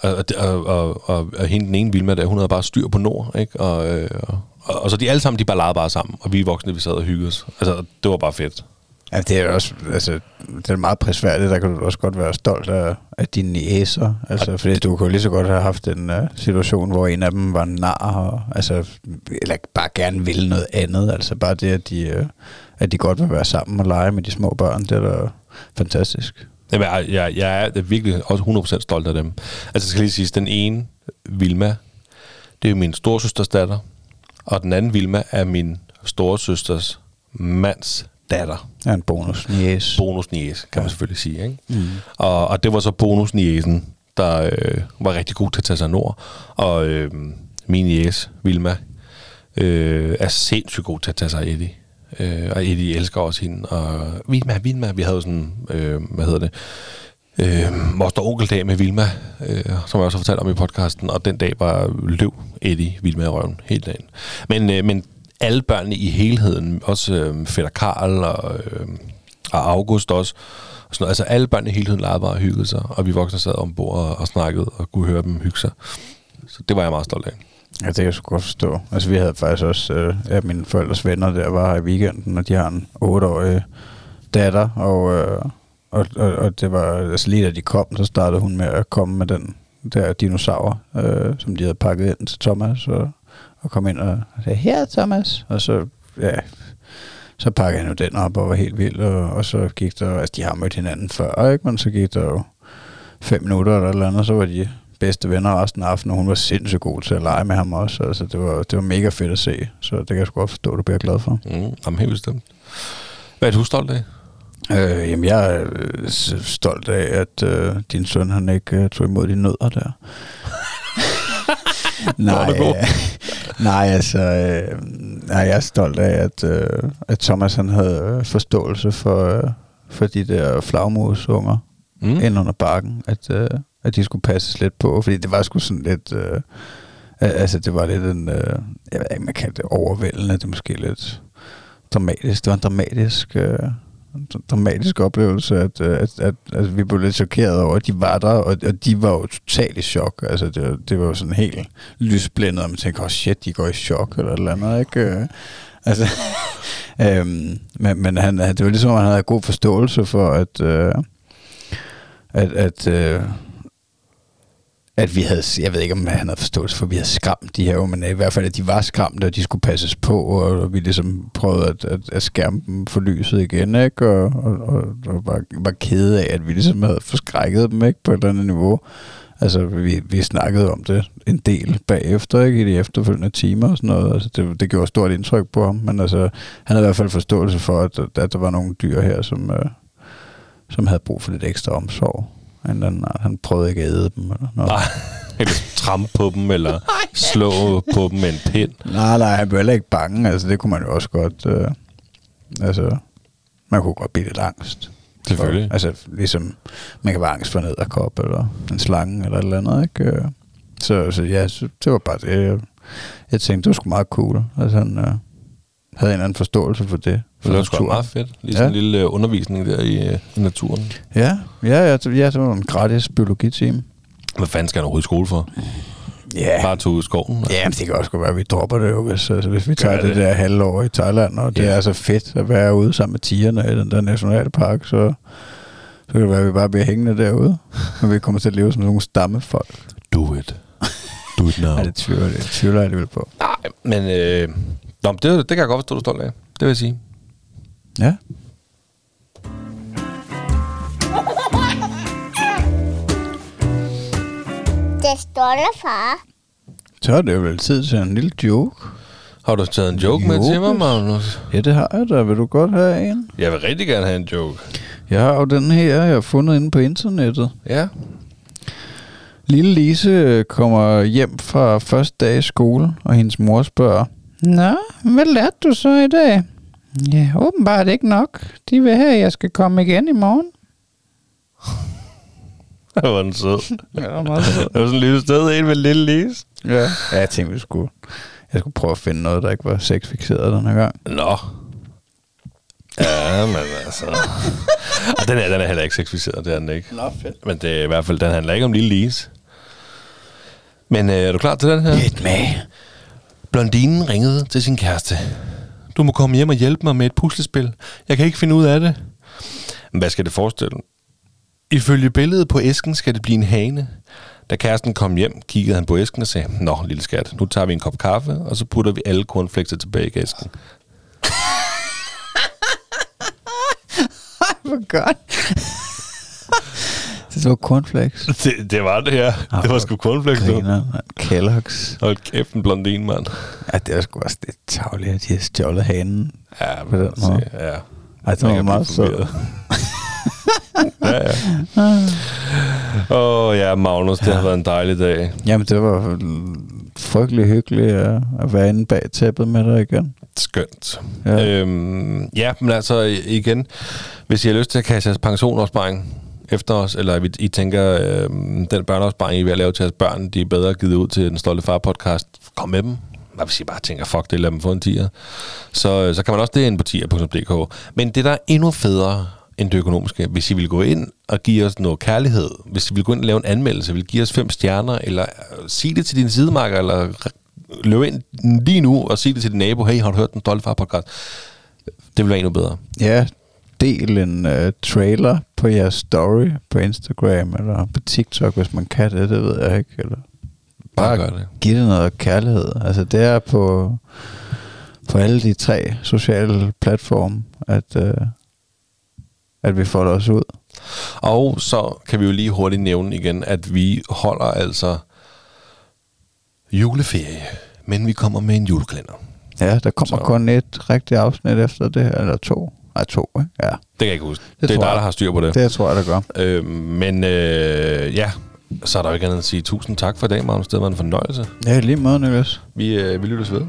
og, og, og, og, og, og hende den ene Vilma der, hun havde bare styr på Nord, ikke? Og, øh, og, og så de alle sammen, de bare bare sammen, og vi voksne, vi sad og hyggede os. Altså, det var bare fedt. Ja, det er også, altså, det er meget prisværdigt, der kan du også godt være stolt af, af dine næser. Altså, fordi du kunne lige så godt have haft en uh, situation, hvor en af dem var nar, og, altså, eller bare gerne ville noget andet. Altså bare det, at de, uh, at de godt vil være sammen og lege med de små børn, det er da fantastisk. Jamen, jeg, jeg, jeg er virkelig også 100% stolt af dem. Altså, jeg skal lige sige, den ene, Vilma, det er min storsøsters datter, og den anden Vilma er min storesøsters mands datter. Ja, en bonus. Yes. Bonusniæs, kan man selvfølgelig sige. Ikke? Mm. Og, og det var så bonusniæsen, der øh, var rigtig god til at tage sig nord. Og øh, min niæs, Vilma, øh, er sindssygt god til at tage sig af Eddie. Øh, og Eddie elsker også hende. Og Vilma, Vilma, vi havde sådan, øh, hvad hedder det, øh, moster onkeldag med Vilma, øh, som jeg også har fortalt om i podcasten, og den dag var løv Eddie Vilma i røven hele dagen. Men, øh, men alle børnene i helheden, også øh, fætter Karl og, øh, og August også, og sådan noget. altså alle børnene i helheden legede bare og hyggede sig, og vi voksne sad ombord og, og snakkede og kunne høre dem hygge sig. Så det var jeg meget stolt af. Ja, det kan jeg sgu godt forstå. Altså, vi havde faktisk også, øh, ja, mine forældres venner der var her i weekenden, og de har en 8-årig datter, og, øh, og, og, og det var, altså lige da de kom, så startede hun med at komme med den der dinosaur, øh, som de havde pakket ind til Thomas, og, og kom ind og sagde, her Thomas, og så, ja, så pakkede han jo den op og var helt vild, og, og så gik der, altså de har mødt hinanden før, ikke? men så gik der jo fem minutter eller eller andet, så var de bedste venner resten af aftenen, og hun var sindssygt god til at lege med ham også. Altså, det var, det var mega fedt at se, så det kan jeg sgu godt forstå, at du bliver glad for. Mm, jamen helt bestemt. Hvad er du stolt af? Øh, jamen, jeg er øh, stolt af, at øh, din søn, han ikke øh, tog imod de nødder der. nej, øh, nej, altså, øh, nej, jeg er stolt af, at, øh, at Thomas, han havde øh, forståelse for, øh, for de der flagmusunger Mm. ind under bakken, at, øh, at de skulle passes lidt på, fordi det var sgu sådan lidt, øh, al- altså det var lidt en, øh, jeg ved ikke, man kan det overvældende, det er måske lidt dramatisk, det var en dramatisk, øh, dramatisk oplevelse, at, øh, at, at, at vi blev lidt chokeret over, at de var der, og, og de var jo totalt i chok, altså det, det var jo sådan helt lysblændet, og man tænker, oh shit, de går i chok, eller et eller andet, ikke? Øh, altså, øhm, men, men han, det var ligesom, at han havde god forståelse for, at, øh, at, at, øh, at vi havde, jeg ved ikke, om han havde forståelse for, at vi havde skræmt de her unge, men i hvert fald, at de var skræmte, og de skulle passes på, og vi ligesom prøvede at, at, at skærme dem for lyset igen, ikke? Og, og, og, og var, var kede af, at vi ligesom havde forskrækket dem, ikke? På et eller andet niveau. Altså, vi, vi snakkede om det en del bagefter, ikke? I de efterfølgende timer og sådan noget. Altså, det, det gjorde stort indtryk på ham, men altså, han havde i hvert fald forståelse for, at, at der var nogle dyr her, som, øh, som havde brug for lidt ekstra omsorg. Han, han, han prøvede ikke at æde dem eller noget. Nej, eller trampe på dem, eller slå på dem med en pind. Nej, nej, han blev heller ikke bange. Altså, det kunne man jo også godt... Øh, altså, man kunne godt blive lidt angst. Selvfølgelig. For, altså, ligesom, man kan være angst for en æderkop, eller en slange, eller et eller andet, ikke? Øh, Så, så ja, så, det var bare det. Jeg, jeg tænkte, det var sgu meget cool. Altså, han øh, havde en eller anden forståelse for det. For Det var sgu meget fedt. Lige sådan Ja. en lille øh, undervisning der i, øh, i naturen. Ja, ja, ja, ja, det var en gratis biologitime. Hvad fanden skal han overhovedet i skole for? Ja. Bare tage ud i skoven? Ja, men det kan også godt være, at vi dropper det jo, hvis, altså, hvis vi tager Gør det. det. der halvår i Thailand, og det Ja. er så fedt at være ude sammen med tigerne i den der nationalpark, så, så kan det være, at vi bare bliver hængende derude, og vi kommer til at leve som nogle stammefolk. Do it. Do it now. Ja, det tvivler, det tvivler jeg alligevel på. Nej, men, øh, nå, det, det kan jeg godt forstå, du er stolt af. Det vil jeg sige. Ja. Det står der, far. Så er det jo vel tid til en lille joke. Har du taget en joke med til mig, Magnus? Ja, det har jeg da. Vil du godt have en? Jeg vil rigtig gerne have en joke. Jeg har jo den her, jeg har fundet inde på internettet. Ja. Lille Lise kommer hjem fra første dag i skole, og hendes mor spørger, Nå, hvad lærte du så i dag? Ja, åbenbart ikke nok. De vil have, at jeg skal komme igen i morgen. Det var den sød. Ja, det var meget. Det var sådan et lille sted, en med lille Lise. Ja. ja, jeg tænkte, vi skulle, jeg skulle prøve at finde noget, der ikke var sexfixeret den her gang. Nå. Ja, men altså... Og den, er, den er heller ikke sexficeret, det er den ikke. Nå, fedt. Men det er i hvert fald, den handler ikke om lille Lise. Men øh, er du klar til den her? Lidt med. Blondinen ringede til sin kæreste. Du må komme hjem og hjælpe mig med et puslespil. Jeg kan ikke finde ud af det. Men hvad skal det forestille? Ifølge billedet på æsken skal det blive en hane. Da kæresten kom hjem, kiggede han på æsken og sagde, Nå, lille skat, nu tager vi en kop kaffe, og så putter vi alle cornflakes tilbage i æsken. Hvor godt. det var cornflakes. Det, det var det her. Det var sgu cornflakes. Griner, mand. Kellogg's. Hold kæft, en blondine, mand. Ja, det er sgu også lidt tavligt, at de har stjålet hanen. Ja, På den måde. Ja. Ej, det var meget sødt. ja, ja. Åh, oh, ja, Magnus, det har været en dejlig dag. Jamen, det var frygtelig hyggeligt at, at være inde bag tæppet med dig igen. Skønt. Ja. Ja. Øhm, ja, men altså igen, hvis I har lyst til at kaste jeres pensionopsparing efter os, eller vi, I tænker, øh, den børneopsparing, I er ved at lave til jeres børn, de er bedre givet ud til den stolte far podcast, kom med dem. Hvad hvis I bare tænker, fuck det, lad dem få en tier. Så, øh, så kan man også det ind på tier.dk. Men det, der er endnu federe end det økonomiske, hvis I vil gå ind og give os noget kærlighed, hvis I vil gå ind og lave en anmeldelse, vil give os fem stjerner, eller øh, sig sige det til din sidemarker, eller løb ind lige nu og sige det til din nabo, hey, har du hørt den stolte far podcast? Det vil være endnu bedre. Ja, del en uh, trailer på jeres story på Instagram eller på TikTok, hvis man kan det, det ved jeg ikke. Eller Bare bare gør det. giv det noget kærlighed. Altså det er på, på alle de tre sociale platforme, at, uh, at vi får det også ud. Og så kan vi jo lige hurtigt nævne igen, at vi holder altså juleferie, men vi kommer med en julekalender. Ja, der kommer Så- så. kun et rigtigt afsnit efter det her, eller to. Nej, to, ikke? Ja, Det kan jeg ikke huske. Det, Det det er dig, der har styr på det. det tror jeg, der gør. Øh, men øh, ja, så er der jo ikke andet at sige tusind tak for i dag, Magnus. Det har været en fornøjelse. Ja, lige måde, Niklas. Vi, øh, vi lyttes ved.